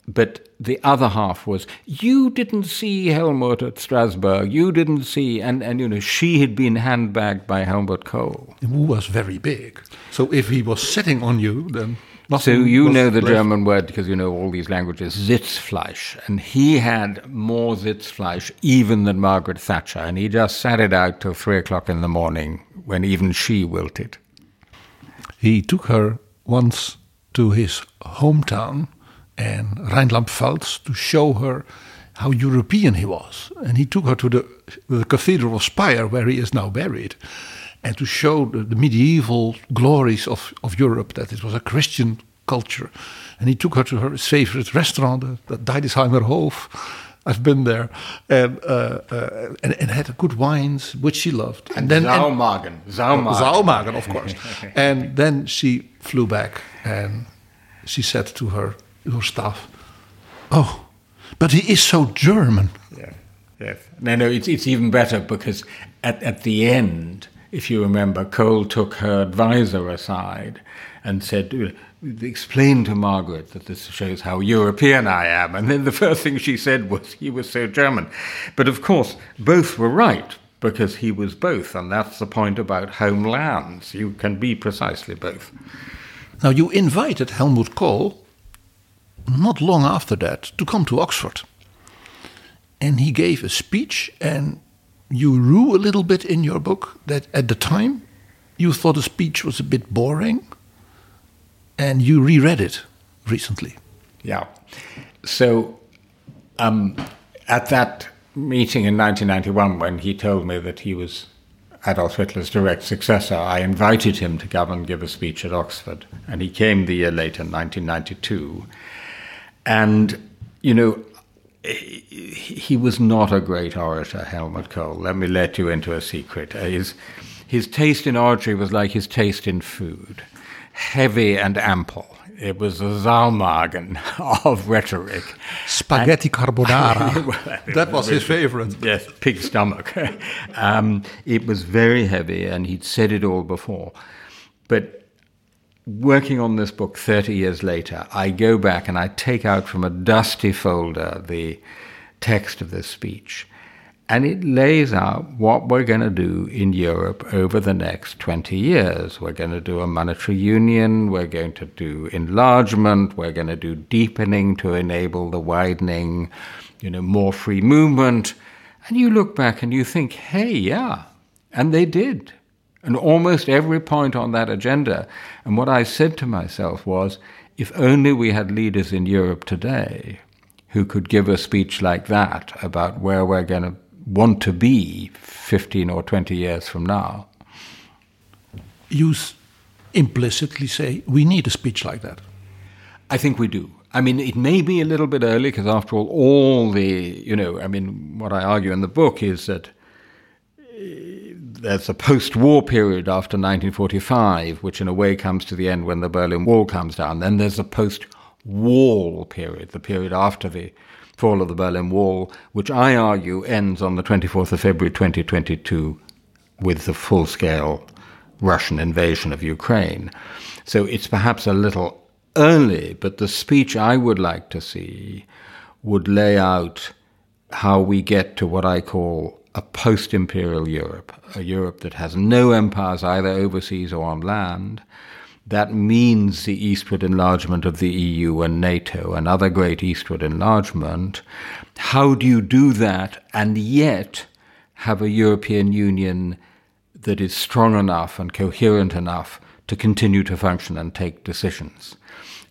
but the other half was you didn't see Helmut at Strasbourg. You didn't see, and, and you know, she had been handbagged by Helmut Kohl. Who was very big. So if he was sitting on you, then so you know the left. German word because you know all these languages, Sitzfleisch, and he had more Sitzfleisch even than Margaret Thatcher, and he just sat it out till three o'clock in the morning when even she wilted. He took her once to his hometown and Rheinland Pfalz to show her how European he was, and he took her to the, the Cathedral of Speyer, where he is now buried and to show the, the, medieval glories of, of Europe, that it was a Christian culture. And he took her to her favorite restaurant, the, the Deidesheimer Hof. I've been there, and, uh, uh, and, and had good wines, which she loved. And, and then Saumagen, Saumagen, Saumagen, of course. and then she flew back, and she said to her her staff, "Oh, but he is so German." Yeah, yes. No, no, it's it's even better because at at the end if you remember, Kohl took her advisor aside and said, Explain to Margaret that this shows how European I am. And then the first thing she said was, He was so German. But of course, both were right because he was both. And that's the point about homelands. You can be precisely both. Now, you invited Helmut Kohl not long after that to come to Oxford. And he gave a speech, and you rue a little bit in your book that at the time you thought the speech was a bit boring and you reread it recently. Yeah. So um, at that meeting in 1991, when he told me that he was Adolf Hitler's direct successor, I invited him to come and give a speech at Oxford. And he came the year later, 1992. And, you know, he was not a great orator, Helmut Kohl. Let me let you into a secret. His, his taste in oratory was like his taste in food heavy and ample. It was the Saumagen of rhetoric. Spaghetti and, carbonara. well, that was his favorite. Yes, pig stomach. um, it was very heavy, and he'd said it all before. But working on this book 30 years later, I go back and I take out from a dusty folder the text of this speech. And it lays out what we're going to do in Europe over the next 20 years. We're going to do a monetary union, we're going to do enlargement, we're going to do deepening to enable the widening, you know, more free movement. And you look back and you think, hey, yeah. And they did and almost every point on that agenda. And what I said to myself was if only we had leaders in Europe today who could give a speech like that about where we're going to want to be 15 or 20 years from now. You implicitly say we need a speech like that. I think we do. I mean, it may be a little bit early because, after all, all the, you know, I mean, what I argue in the book is that there's a post war period after 1945, which in a way comes to the end when the Berlin Wall comes down. Then there's a post wall period, the period after the fall of the Berlin Wall, which I argue ends on the 24th of February 2022 with the full scale Russian invasion of Ukraine. So it's perhaps a little early, but the speech I would like to see would lay out how we get to what I call a post imperial Europe, a Europe that has no empires either overseas or on land, That means the eastward enlargement of the EU and NATO and other great eastward enlargement. How do you do that and yet have a European Union that is strong enough and coherent enough to continue to function and take decisions?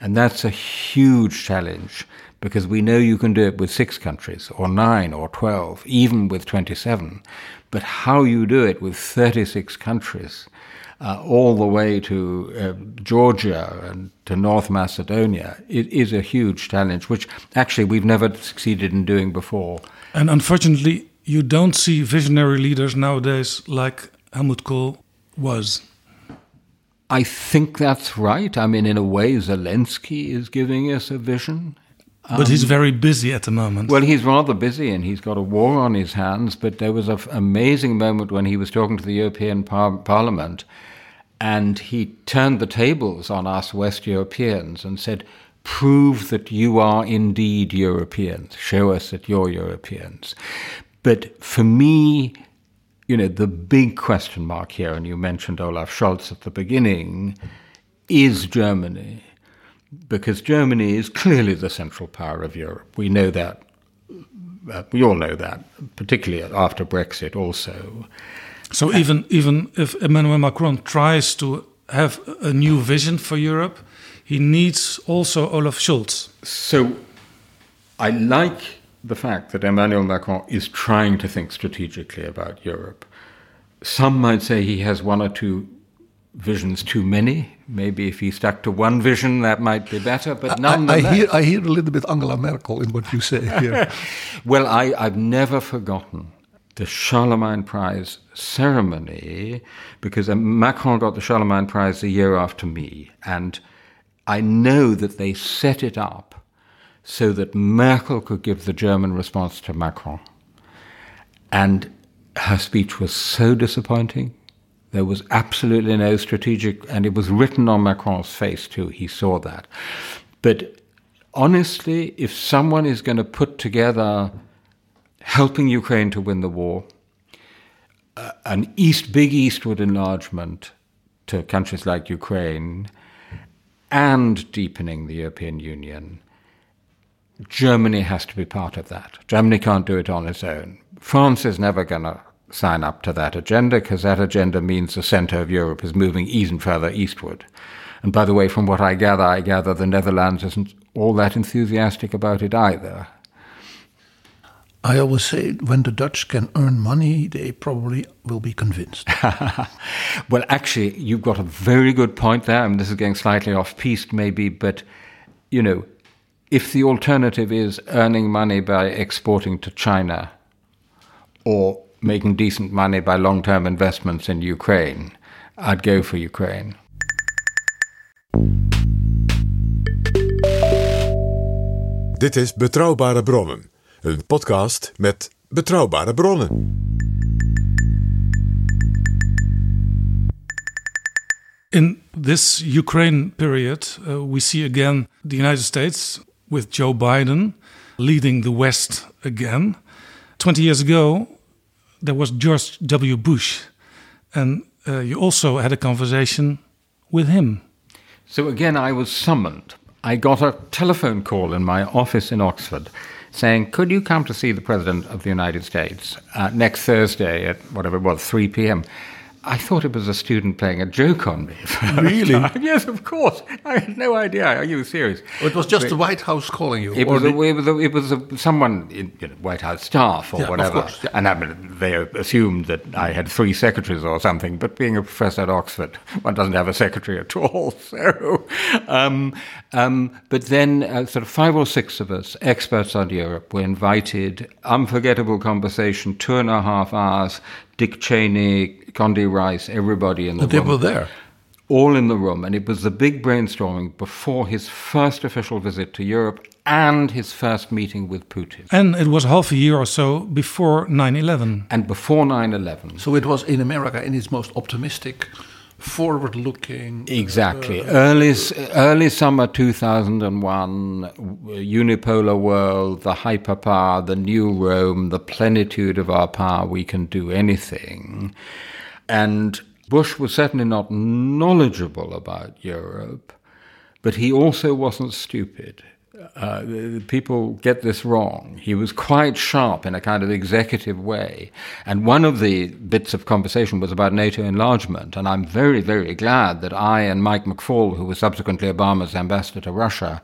And that's a huge challenge because we know you can do it with six countries or nine or 12, even with 27. But how you do it with 36 countries, uh, all the way to uh, Georgia and to North Macedonia, it is a huge challenge, which actually we've never succeeded in doing before. And unfortunately, you don't see visionary leaders nowadays like Helmut Kohl was. I think that's right. I mean, in a way, Zelensky is giving us a vision. But he's very busy at the moment. Well, he's rather busy and he's got a war on his hands. But there was an amazing moment when he was talking to the European par- Parliament and he turned the tables on us West Europeans and said, Prove that you are indeed Europeans. Show us that you're Europeans. But for me, you know, the big question mark here, and you mentioned Olaf Scholz at the beginning, is Germany because Germany is clearly the central power of Europe. We know that. Uh, we all know that, particularly after Brexit, also. So even even if Emmanuel Macron tries to have a new vision for Europe, he needs also Olaf Scholz. So I like the fact that Emmanuel Macron is trying to think strategically about Europe. Some might say he has one or two visions too many. Maybe if he stuck to one vision, that might be better. But nonetheless, I, I, hear, I hear a little bit Angela Merkel in what you say here. well, I, I've never forgotten the Charlemagne Prize ceremony because um, Macron got the Charlemagne Prize a year after me, and I know that they set it up so that Merkel could give the German response to Macron. And her speech was so disappointing there was absolutely no strategic, and it was written on Macron's face too. He saw that. But honestly, if someone is going to put together helping Ukraine to win the war, uh, an east, big eastward enlargement to countries like Ukraine, and deepening the European Union, Germany has to be part of that. Germany can't do it on its own. France is never going to sign up to that agenda because that agenda means the center of Europe is moving even further eastward. And by the way, from what I gather, I gather the Netherlands isn't all that enthusiastic about it either. I always say when the Dutch can earn money, they probably will be convinced. well, actually, you've got a very good point there. I mean, this is getting slightly off piste, maybe, but you know, if the alternative is earning money by exporting to China or making decent money by long term investments in Ukraine, I'd go for Ukraine. Dit is Betrouwbare Bronnen, een podcast met betrouwbare bronnen. In this Ukraine period, uh, we see again the United States with Joe Biden leading the West again. 20 years ago, there was George W. Bush, and uh, you also had a conversation with him. So again, I was summoned. I got a telephone call in my office in Oxford saying, Could you come to see the President of the United States uh, next Thursday at whatever it was, 3 p.m.? I thought it was a student playing a joke on me. Really? yes, of course. I had no idea. Are you serious? Oh, it was just but the White House calling you. It was, a, it was, a, it was a, someone in you know, White House staff or yeah, whatever. Course, yeah. And I mean, they assumed that I had three secretaries or something. But being a professor at Oxford, one doesn't have a secretary at all. So, um, um, but then, uh, sort of five or six of us, experts on Europe, were invited. Unforgettable conversation, two and a half hours. Dick Cheney, Condi Rice, everybody in the room. they room. were there. All in the room. And it was the big brainstorming before his first official visit to Europe and his first meeting with Putin. And it was half a year or so before 9 11. And before 9 11. So it was in America in its most optimistic forward looking. Exactly. Uh, early, early summer 2001, unipolar world, the hyperpower, the new Rome, the plenitude of our power, we can do anything. And Bush was certainly not knowledgeable about Europe, but he also wasn't stupid. Uh, people get this wrong. He was quite sharp in a kind of executive way. And one of the bits of conversation was about NATO enlargement. And I'm very, very glad that I and Mike McFaul, who was subsequently Obama's ambassador to Russia,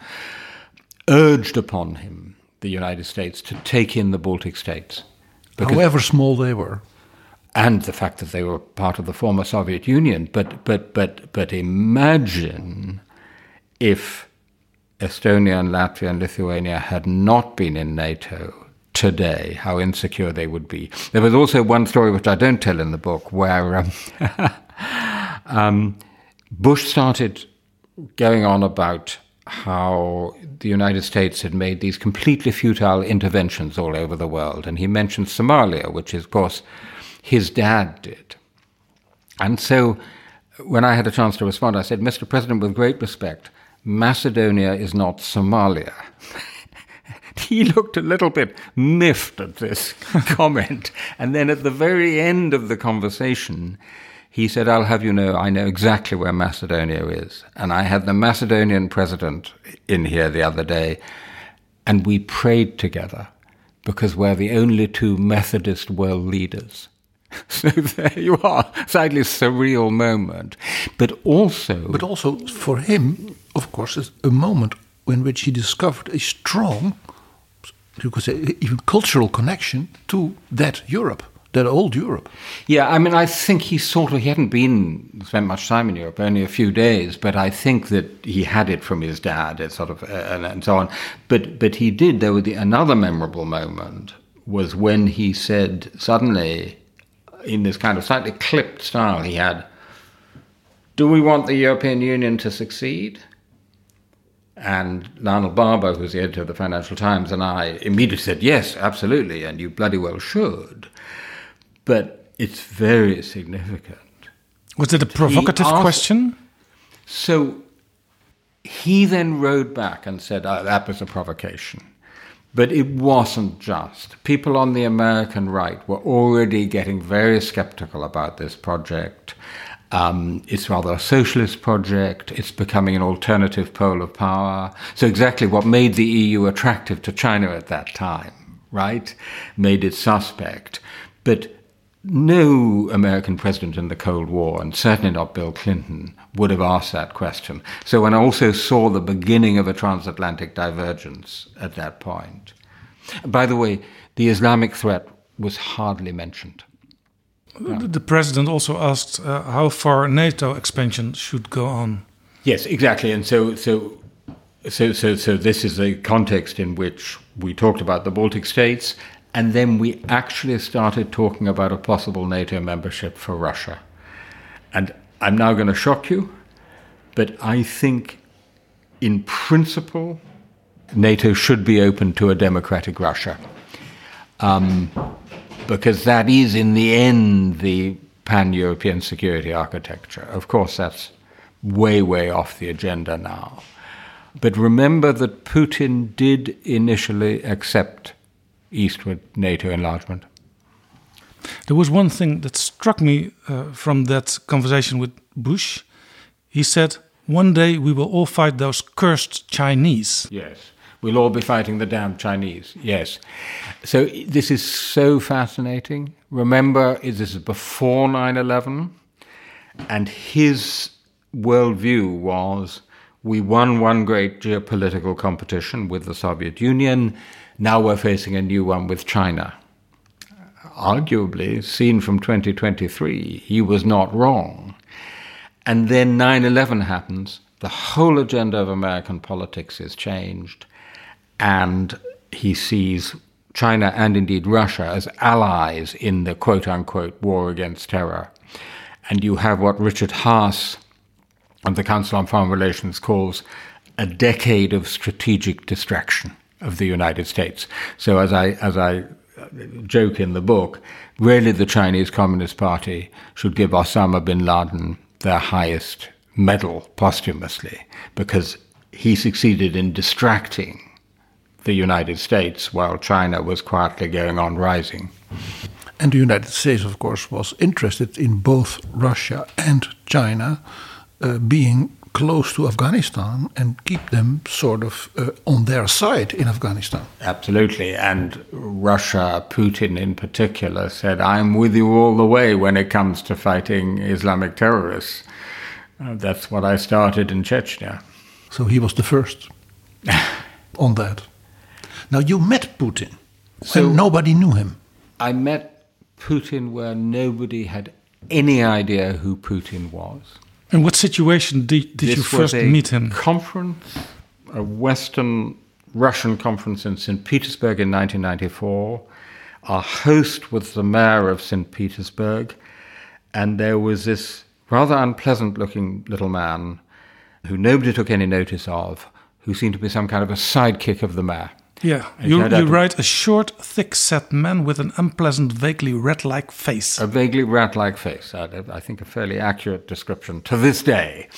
urged upon him, the United States, to take in the Baltic states. However small they were. And the fact that they were part of the former Soviet Union. But, but, but, but imagine if Estonia and Latvia and Lithuania had not been in NATO today, how insecure they would be. There was also one story which I don't tell in the book where um, um, Bush started going on about how the United States had made these completely futile interventions all over the world. And he mentioned Somalia, which, is, of course, his dad did. And so when I had a chance to respond, I said, Mr. President, with great respect, Macedonia is not Somalia. he looked a little bit miffed at this comment. And then at the very end of the conversation, he said, I'll have you know, I know exactly where Macedonia is. And I had the Macedonian president in here the other day, and we prayed together because we're the only two Methodist world leaders. So there you are, slightly surreal moment, but also, but also for him, of course, is a moment in which he discovered a strong, you could say, even cultural connection to that Europe, that old Europe. Yeah, I mean, I think he sort of he hadn't been spent much time in Europe, only a few days, but I think that he had it from his dad, it sort of, uh, and, and, so on. But but he did. There was the, another memorable moment was when he said suddenly, in this kind of slightly clipped style, he had. Do we want the European Union to succeed? And Lionel Barber, who's the editor of the Financial Times, and I immediately said, yes, absolutely, and you bloody well should. But it's very significant. Was it a provocative asked, question? So he then rode back and said, oh, that was a provocation. But it wasn't just. People on the American right were already getting very skeptical about this project. Um, it's rather a socialist project. It's becoming an alternative pole of power. So, exactly what made the EU attractive to China at that time, right? Made it suspect. But no American president in the Cold War, and certainly not Bill Clinton, would have asked that question. So, when I also saw the beginning of a transatlantic divergence at that point. By the way, the Islamic threat was hardly mentioned. The president also asked uh, how far NATO expansion should go on. Yes, exactly. And so, so, so, so, so this is the context in which we talked about the Baltic states, and then we actually started talking about a possible NATO membership for Russia. And I'm now going to shock you, but I think, in principle, NATO should be open to a democratic Russia. Um, because that is, in the end, the pan European security architecture. Of course, that's way, way off the agenda now. But remember that Putin did initially accept eastward NATO enlargement. There was one thing that struck me uh, from that conversation with Bush. He said, One day we will all fight those cursed Chinese. Yes. We'll all be fighting the damn Chinese. Yes. So this is so fascinating. Remember, this is before 9 11, and his worldview was we won one great geopolitical competition with the Soviet Union. Now we're facing a new one with China. Arguably, seen from 2023, he was not wrong. And then 9 11 happens. The whole agenda of American politics is changed and he sees China and indeed Russia as allies in the quote unquote war against terror. And you have what Richard Haass of the Council on Foreign Relations calls a decade of strategic distraction of the United States. So, as I, as I joke in the book, really the Chinese Communist Party should give Osama bin Laden their highest medal posthumously because he succeeded in distracting the United States while China was quietly going on rising. And the United States, of course, was interested in both Russia and China uh, being close to Afghanistan and keep them sort of uh, on their side in Afghanistan. Absolutely. And Russia, Putin in particular, said, I'm with you all the way when it comes to fighting Islamic terrorists. Uh, that's what I started in Chechnya. So he was the first on that. Now, you met Putin So- when nobody knew him. I met Putin where nobody had any idea who Putin was. In what situation did, did you first was a meet him? Conference, a Western Russian conference in St. Petersburg in 1994. Our host was the mayor of St. Petersburg, and there was this rather unpleasant looking little man who nobody took any notice of, who seemed to be some kind of a sidekick of the mayor. Yeah, you, you write a short, thick-set man with an unpleasant, vaguely rat-like face. A vaguely rat like face. I, I think a fairly accurate description to this day.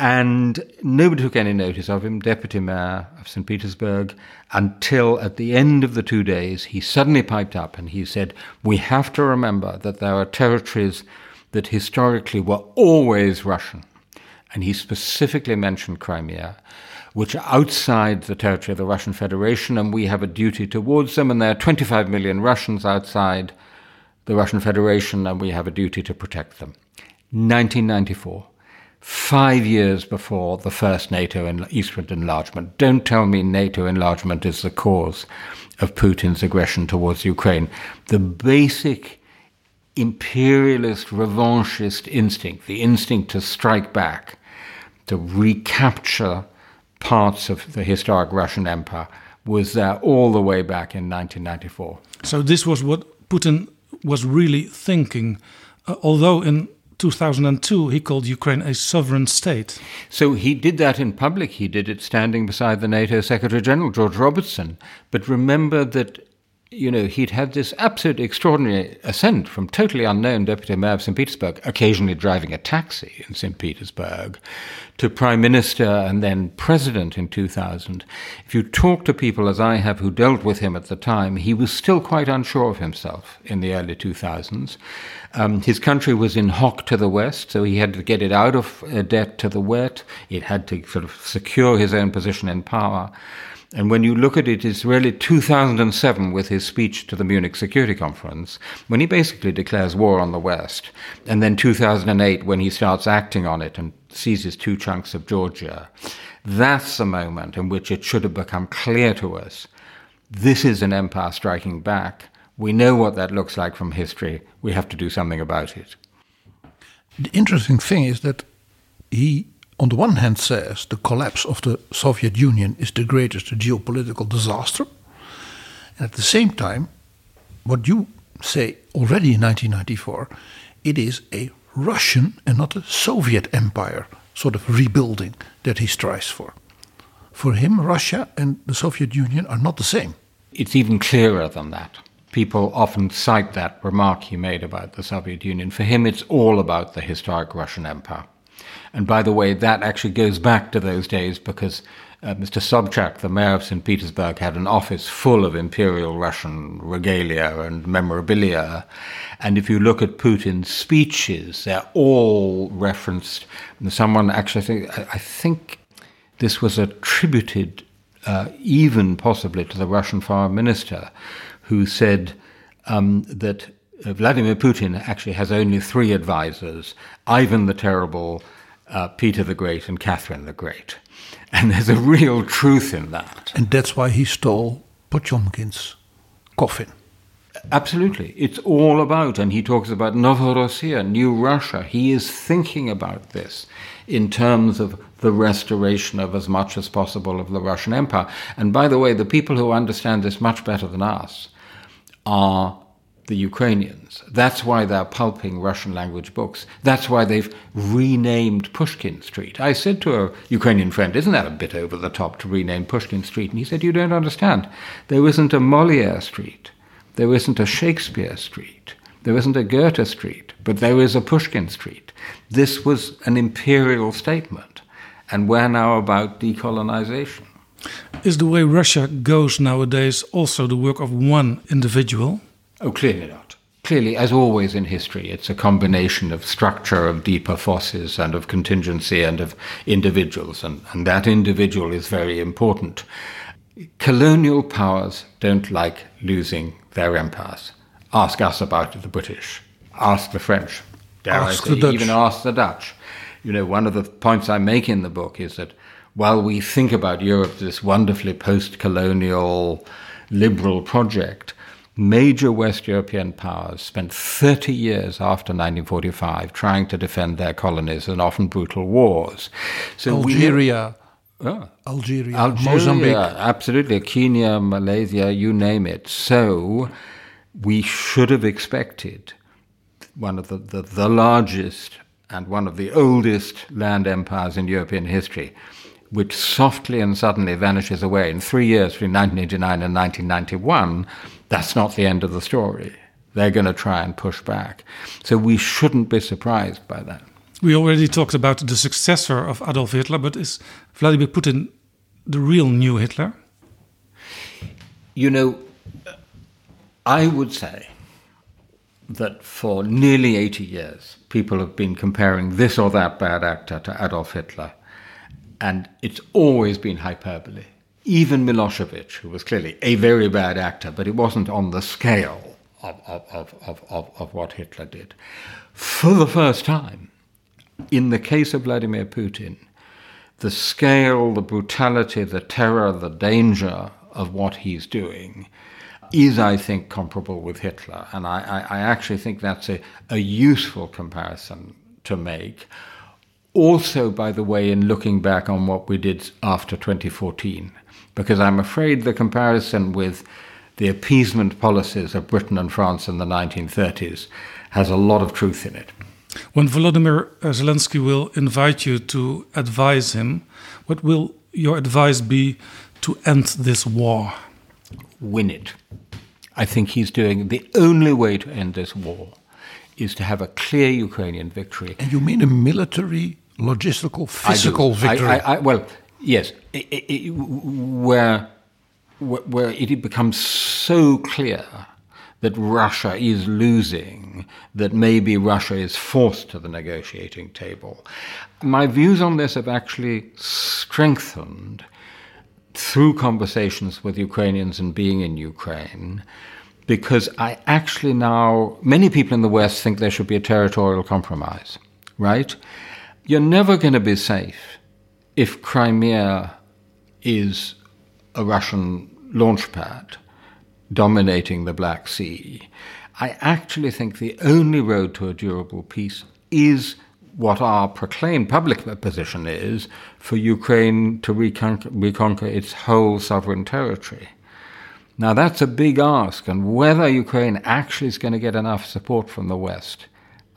And nobody took any notice of him, deputy mayor of St. Petersburg, until at the end of the two days he suddenly piped up and he said, We have to remember that there are territories that historically were always Russian. And he specifically mentioned Crimea, which are outside the territory of the Russian Federation, and we have a duty towards them. And there are 25 million Russians outside the Russian Federation, and we have a duty to protect them. 1994, five years before the first NATO and eastward enlargement. Don't tell me NATO enlargement is the cause of Putin's aggression towards Ukraine. The basic imperialist, revanchist instinct, the instinct to strike back, to recapture parts of the historic Russian Empire, was there all the way back in 1994. So this was what Putin was really thinking, uh, although in 2002 he called Ukraine a sovereign state. So he did that in public. He did it standing beside the NATO Secretary General, George Robertson. But remember that, you know, he'd had this absolutely extraordinary ascent from totally unknown Deputy Mayor of St. Petersburg, occasionally driving a taxi in St. Petersburg, to Prime Minister and then President in 2000. If you talk to people, as I have, who dealt with him at the time, he was still quite unsure of himself in the early 2000s. Um, his country was in hock to the west, so he had to get it out of uh, debt to the wet. It had to sort of secure his own position in power. And when you look at it, it's really 2007 with his speech to the Munich Security Conference, when he basically declares war on the West. And then 2008 when he starts acting on it and seizes two chunks of Georgia. That's the moment in which it should have become clear to us this is an empire striking back. We know what that looks like from history. We have to do something about it. The interesting thing is that he, on the one hand, says the collapse of the Soviet Union is the greatest geopolitical disaster. And at the same time, what you say already in 1994, it is a Russian and not a Soviet empire sort of rebuilding that he strives for. For him, Russia and the Soviet Union are not the same. It's even clearer than that. People often cite that remark he made about the Soviet Union. For him, it's all about the historic Russian Empire. And by the way, that actually goes back to those days because uh, Mr. Sobchak, the mayor of St. Petersburg, had an office full of imperial Russian regalia and memorabilia. And if you look at Putin's speeches, they're all referenced. And someone actually, I think, I think this was attributed uh, even possibly to the Russian foreign minister, who said um, that uh, Vladimir Putin actually has only three advisors Ivan the Terrible, uh, Peter the Great, and Catherine the Great. And there's a real truth in that. And that's why he stole Potemkin's coffin. Absolutely. It's all about, and he talks about Novorossiya, New Russia. He is thinking about this in terms of the restoration of as much as possible of the Russian Empire. And by the way, the people who understand this much better than us are the Ukrainians. That's why they're pulping Russian language books. That's why they've renamed Pushkin Street. I said to a Ukrainian friend, Isn't that a bit over the top to rename Pushkin Street? And he said, You don't understand. There isn't a Moliere Street. There isn't a Shakespeare Street. There isn't a Goethe Street. But there is a Pushkin Street. This was an imperial statement. And we're now about decolonization. Is the way Russia goes nowadays also the work of one individual? Oh, clearly not. clearly, as always in history, it's a combination of structure, of deeper forces, and of contingency, and of individuals, and, and that individual is very important. Colonial powers don't like losing their empires. Ask us about the British. Ask the French. Dare Ask I say, the Dutch. even ask the Dutch. You know, one of the points I make in the book is that while we think about Europe, this wonderfully post colonial liberal project, major West European powers spent 30 years after 1945 trying to defend their colonies in often brutal wars. So we- Algeria, Ah. Algeria, Algeria, Mozambique. absolutely. Kenya, Malaysia, you name it. So we should have expected one of the, the, the largest and one of the oldest land empires in European history, which softly and suddenly vanishes away in three years between 1989 and 1991. That's not the end of the story. They're going to try and push back. So we shouldn't be surprised by that. We already talked about the successor of Adolf Hitler, but is Vladimir Putin the real new Hitler? You know, I would say that for nearly 80 years, people have been comparing this or that bad actor to Adolf Hitler, and it's always been hyperbole. Even Milosevic, who was clearly a very bad actor, but it wasn't on the scale of, of, of, of, of, what Hitler did. For the first time, in the case of Vladimir Putin, the scale, the brutality, the terror, the danger of what he's doing is, I think, comparable with Hitler. And I, I, I actually think that's a, a useful comparison to make. Also, by the way, in looking back on what we did after 2014, because I'm afraid the comparison with the appeasement policies of Britain and France in the 1930s has a lot of truth in it. When Volodymyr Zelensky will invite you to advise him, what will your advice be to end this war? win it. I think he's doing the only way to end this war is to have a clear Ukrainian victory. And you mean a military, logistical, physical I do. I- victory? I, I, well, yes, i i i where, where where it becomes so clear that Russia is losing, that maybe Russia is forced to the negotiating table. My views on this have actually strengthened through conversations with Ukrainians and being in Ukraine, because I actually now, many people in the West think there should be a territorial compromise, right? You're never going to be safe if Crimea is a Russian launch pad dominating the Black Sea. I actually think the only road to a durable peace is what our proclaimed public position is for Ukraine to reconquer, reconquer its whole sovereign territory. Now, that's a big ask, and whether Ukraine actually is going to get enough support from the West,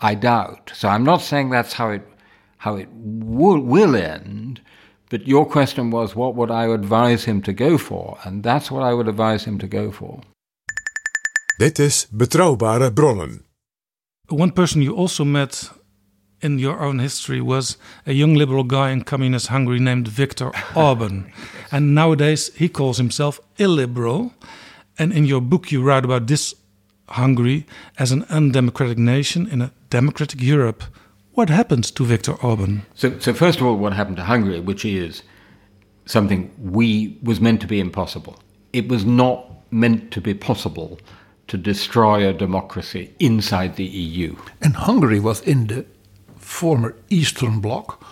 I doubt. So I'm not saying that's how it, how it will, will end, but your question was what would I advise him to go for? And that's what I would advise him to go for. Dit is Betrouwbare Bronnen. One person you also met in your own history was a young liberal guy in communist Hungary named Viktor Orban. And nowadays he calls himself illiberal. And in your book, you write about this Hungary as an undemocratic nation in a democratic Europe. What happened to Viktor Orban? So, so first of all, what happened to Hungary, which is something we was meant to be impossible. It was not meant to be possible to destroy a democracy inside the EU. and Hungary was in the former Eastern Bloc,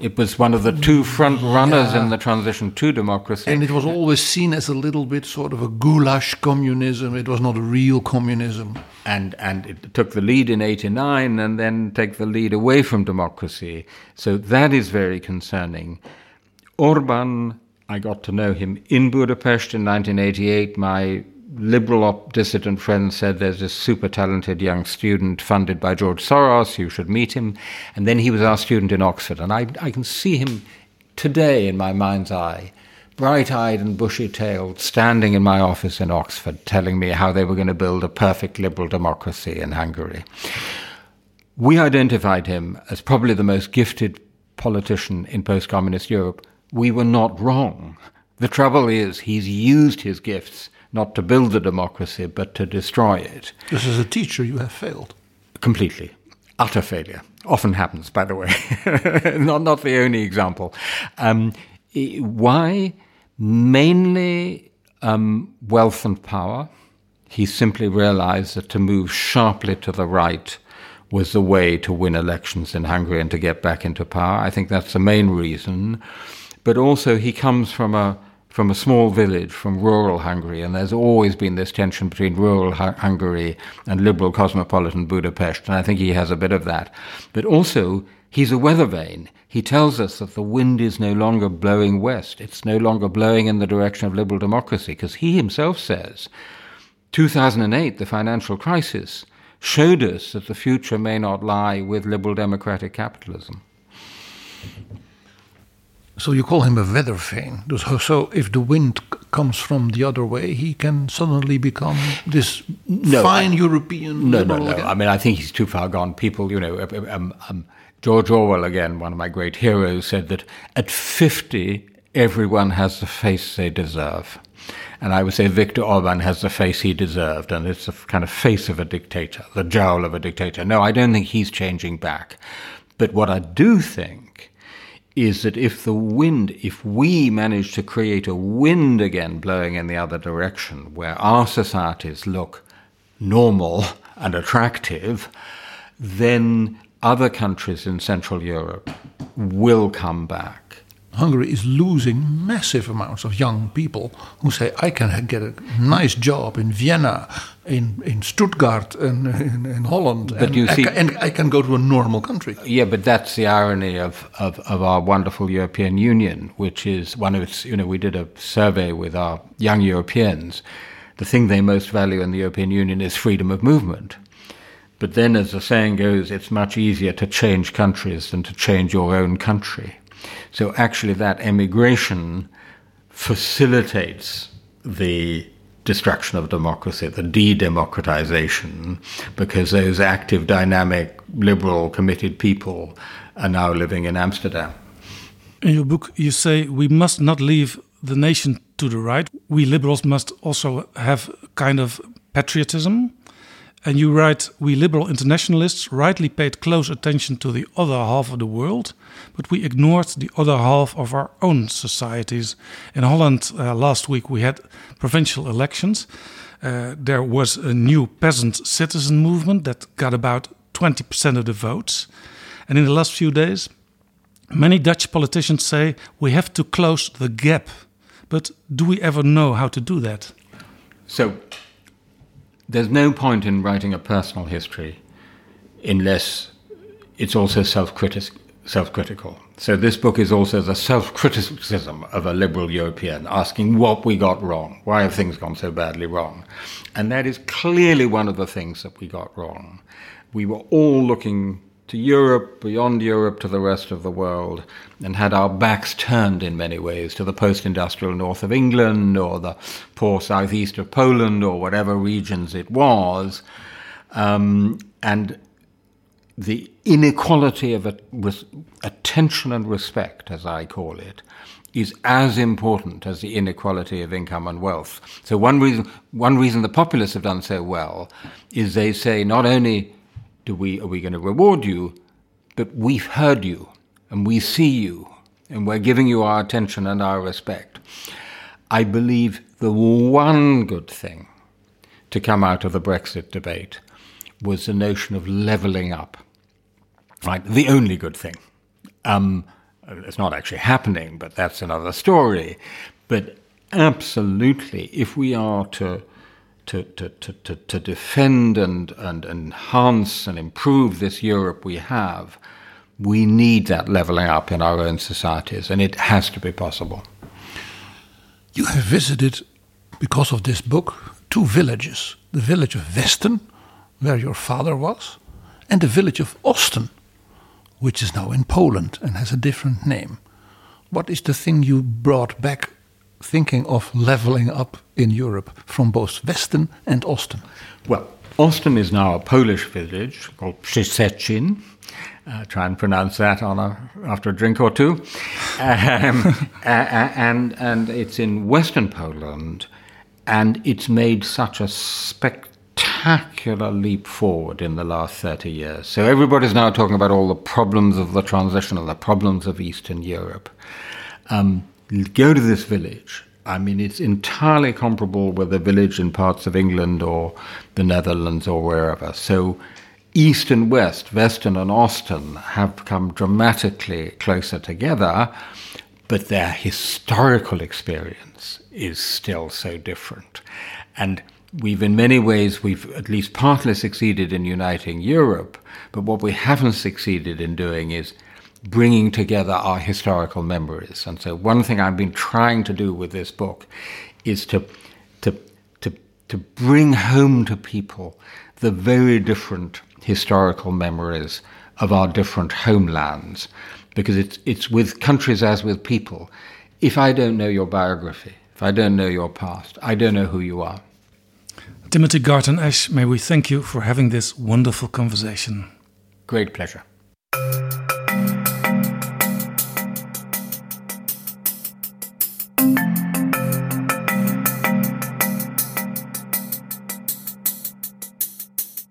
It was one of the two front runners in the transition to democracy. and it was always seen as a little bit sort of a goulash communism. It was not a real communism. and and it took the lead in 89 and then take the lead away from democracy so that is very concerning orban i got to know him in budapest in 1988 my liberal op- dissident friend said there's this super talented young student funded by george soros you should meet him and then he was our student in oxford and i, I can see him today in my mind's eye bright eyed and bushy tailed, standing in my office in Oxford, telling me how they were going to build a perfect liberal democracy in Hungary. We identified him as probably the most gifted politician in post communist Europe. We were not wrong. The trouble is, he's used his gifts not to build the democracy, but to destroy it. Just as a teacher, you have failed. Completely. Utter failure. Often happens, by the way. not, not the only example. Um, why? Mainly um, wealth and power. He simply realized that to move sharply to the right was the way to win elections in Hungary and to get back into power. I think that's the main reason. But also, he comes from a from a small village, from rural Hungary, and there's always been this tension between rural Hungary and liberal cosmopolitan Budapest, and I think he has a bit of that. But also, he's a weather vane. He tells us that the wind is no longer blowing west, it's no longer blowing in the direction of liberal democracy, because he himself says 2008, the financial crisis, showed us that the future may not lie with liberal democratic capitalism. So you call him a weather vane. So if the wind comes from the other way, he can suddenly become this no, fine I, European. No, no, no. Again. I mean, I think he's too far gone. People, you know, um, um, George Orwell, again, one of my great heroes, said that at 50, everyone has the face they deserve. And I would say Viktor Orban has the face he deserved, and it's the kind of face of a dictator, the jowl of a dictator. No, I don't think he's changing back. But what I do think is that if the wind, if we manage to create a wind again blowing in the other direction, where our societies look normal and attractive, then other countries in Central Europe will come back. Hungary is losing massive amounts of young people who say, I can get a nice job in Vienna, in, in Stuttgart, and in, in Holland, but and, you see, I can, and I can go to a normal country. Yeah, but that's the irony of, of, of our wonderful European Union, which is one of its, you know, we did a survey with our young Europeans. The thing they most value in the European Union is freedom of movement. But then, as the saying goes, it's much easier to change countries than to change your own country. So actually, that emigration facilitates the destruction of democracy, the de-democratization, because those active, dynamic, liberal, committed people are now living in Amsterdam. In your book, you say we must not leave the nation to the right. We liberals must also have kind of patriotism. And you write, we liberal internationalists rightly paid close attention to the other half of the world, but we ignored the other half of our own societies. In Holland, uh, last week we had provincial elections. Uh, there was a new peasant citizen movement that got about 20% of the votes. And in the last few days, many Dutch politicians say we have to close the gap. But do we ever know how to do that? So, there's no point in writing a personal history unless it's also self-critical. So this book is also the self-criticism of a liberal European, asking what we got wrong, why have things gone so badly wrong, and that is clearly one of the things that we got wrong. We were all looking to Europe, beyond Europe, to the rest of the world, and had our backs turned in many ways to the post industrial north of England or the poor southeast of Poland or whatever regions it was. Um, and the inequality of attention and respect, as I call it, is as important as the inequality of income and wealth. So one reason, one reason the populists have done so well is they say not only do we, are we going to reward you? But we've heard you and we see you and we're giving you our attention and our respect. I believe the one good thing to come out of the Brexit debate was the notion of levelling up. Right, the only good thing. Um, it's not actually happening, but that's another story. But absolutely, if we are to to, to, to, to, defend and, and enhance and improve this Europe we have, we need that leveling up in our own societies, and it has to be possible. You have visited, because of this book, two villages the village of Westen, where your father was, and the village of Osten, which is now in Poland and has a different name. What is the thing you brought back thinking of leveling up in Europe from both Westen and Osten? Well, Osten is now a Polish village called Przyczecin. Uh, try and pronounce that on a, after a drink or two. Um, and, and it's in western Poland. and it's made such a spectacular leap forward in the last 30 years. So everybody's now talking about all the problems of the transition and the problems of Eastern Europe. Um, go to this village. I mean, it's entirely comparable with a village in parts of England or the Netherlands or wherever. So East and West, Westen and Osten, have come dramatically closer together, but their historical experience is still so different. And we've, in many ways, we've at least partly succeeded in uniting Europe, but what we haven't succeeded in doing is bringing together our historical memories. And so, one thing I've been trying to do with this book is to, to, to, to bring home to people the very different historical memories of our different homelands, because it's, it's with countries as with people. If I don't know your biography, if I don't know your past, I don't know who you are. Timothy Garton Ash, may we thank you for having this wonderful conversation. Great pleasure.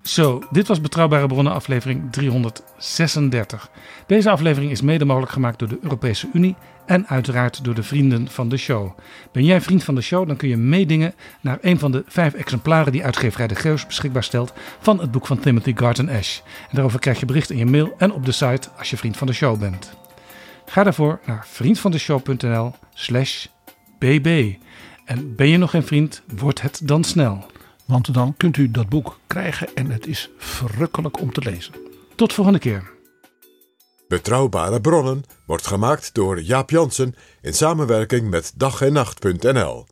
Zo, dit was Betrouwbare Bronnen aflevering 336. Deze aflevering is mede mogelijk gemaakt door de Europese Unie en uiteraard door de vrienden van de show. Ben jij vriend van de show, dan kun je meedingen naar een van de vijf exemplaren die uitgeverij De Geus beschikbaar stelt van het boek van Timothy Garton Ash. En daarover krijg je bericht in je mail en op de site als je vriend van de show bent. Ga daarvoor naar vriendvandeshow.nl slash bb. En ben je nog geen vriend, word het dan snel. Want dan kunt u dat boek krijgen en het is verrukkelijk om te lezen. Tot volgende keer. Betrouwbare bronnen wordt gemaakt door Jaap Jansen in samenwerking met dag en nacht.nl.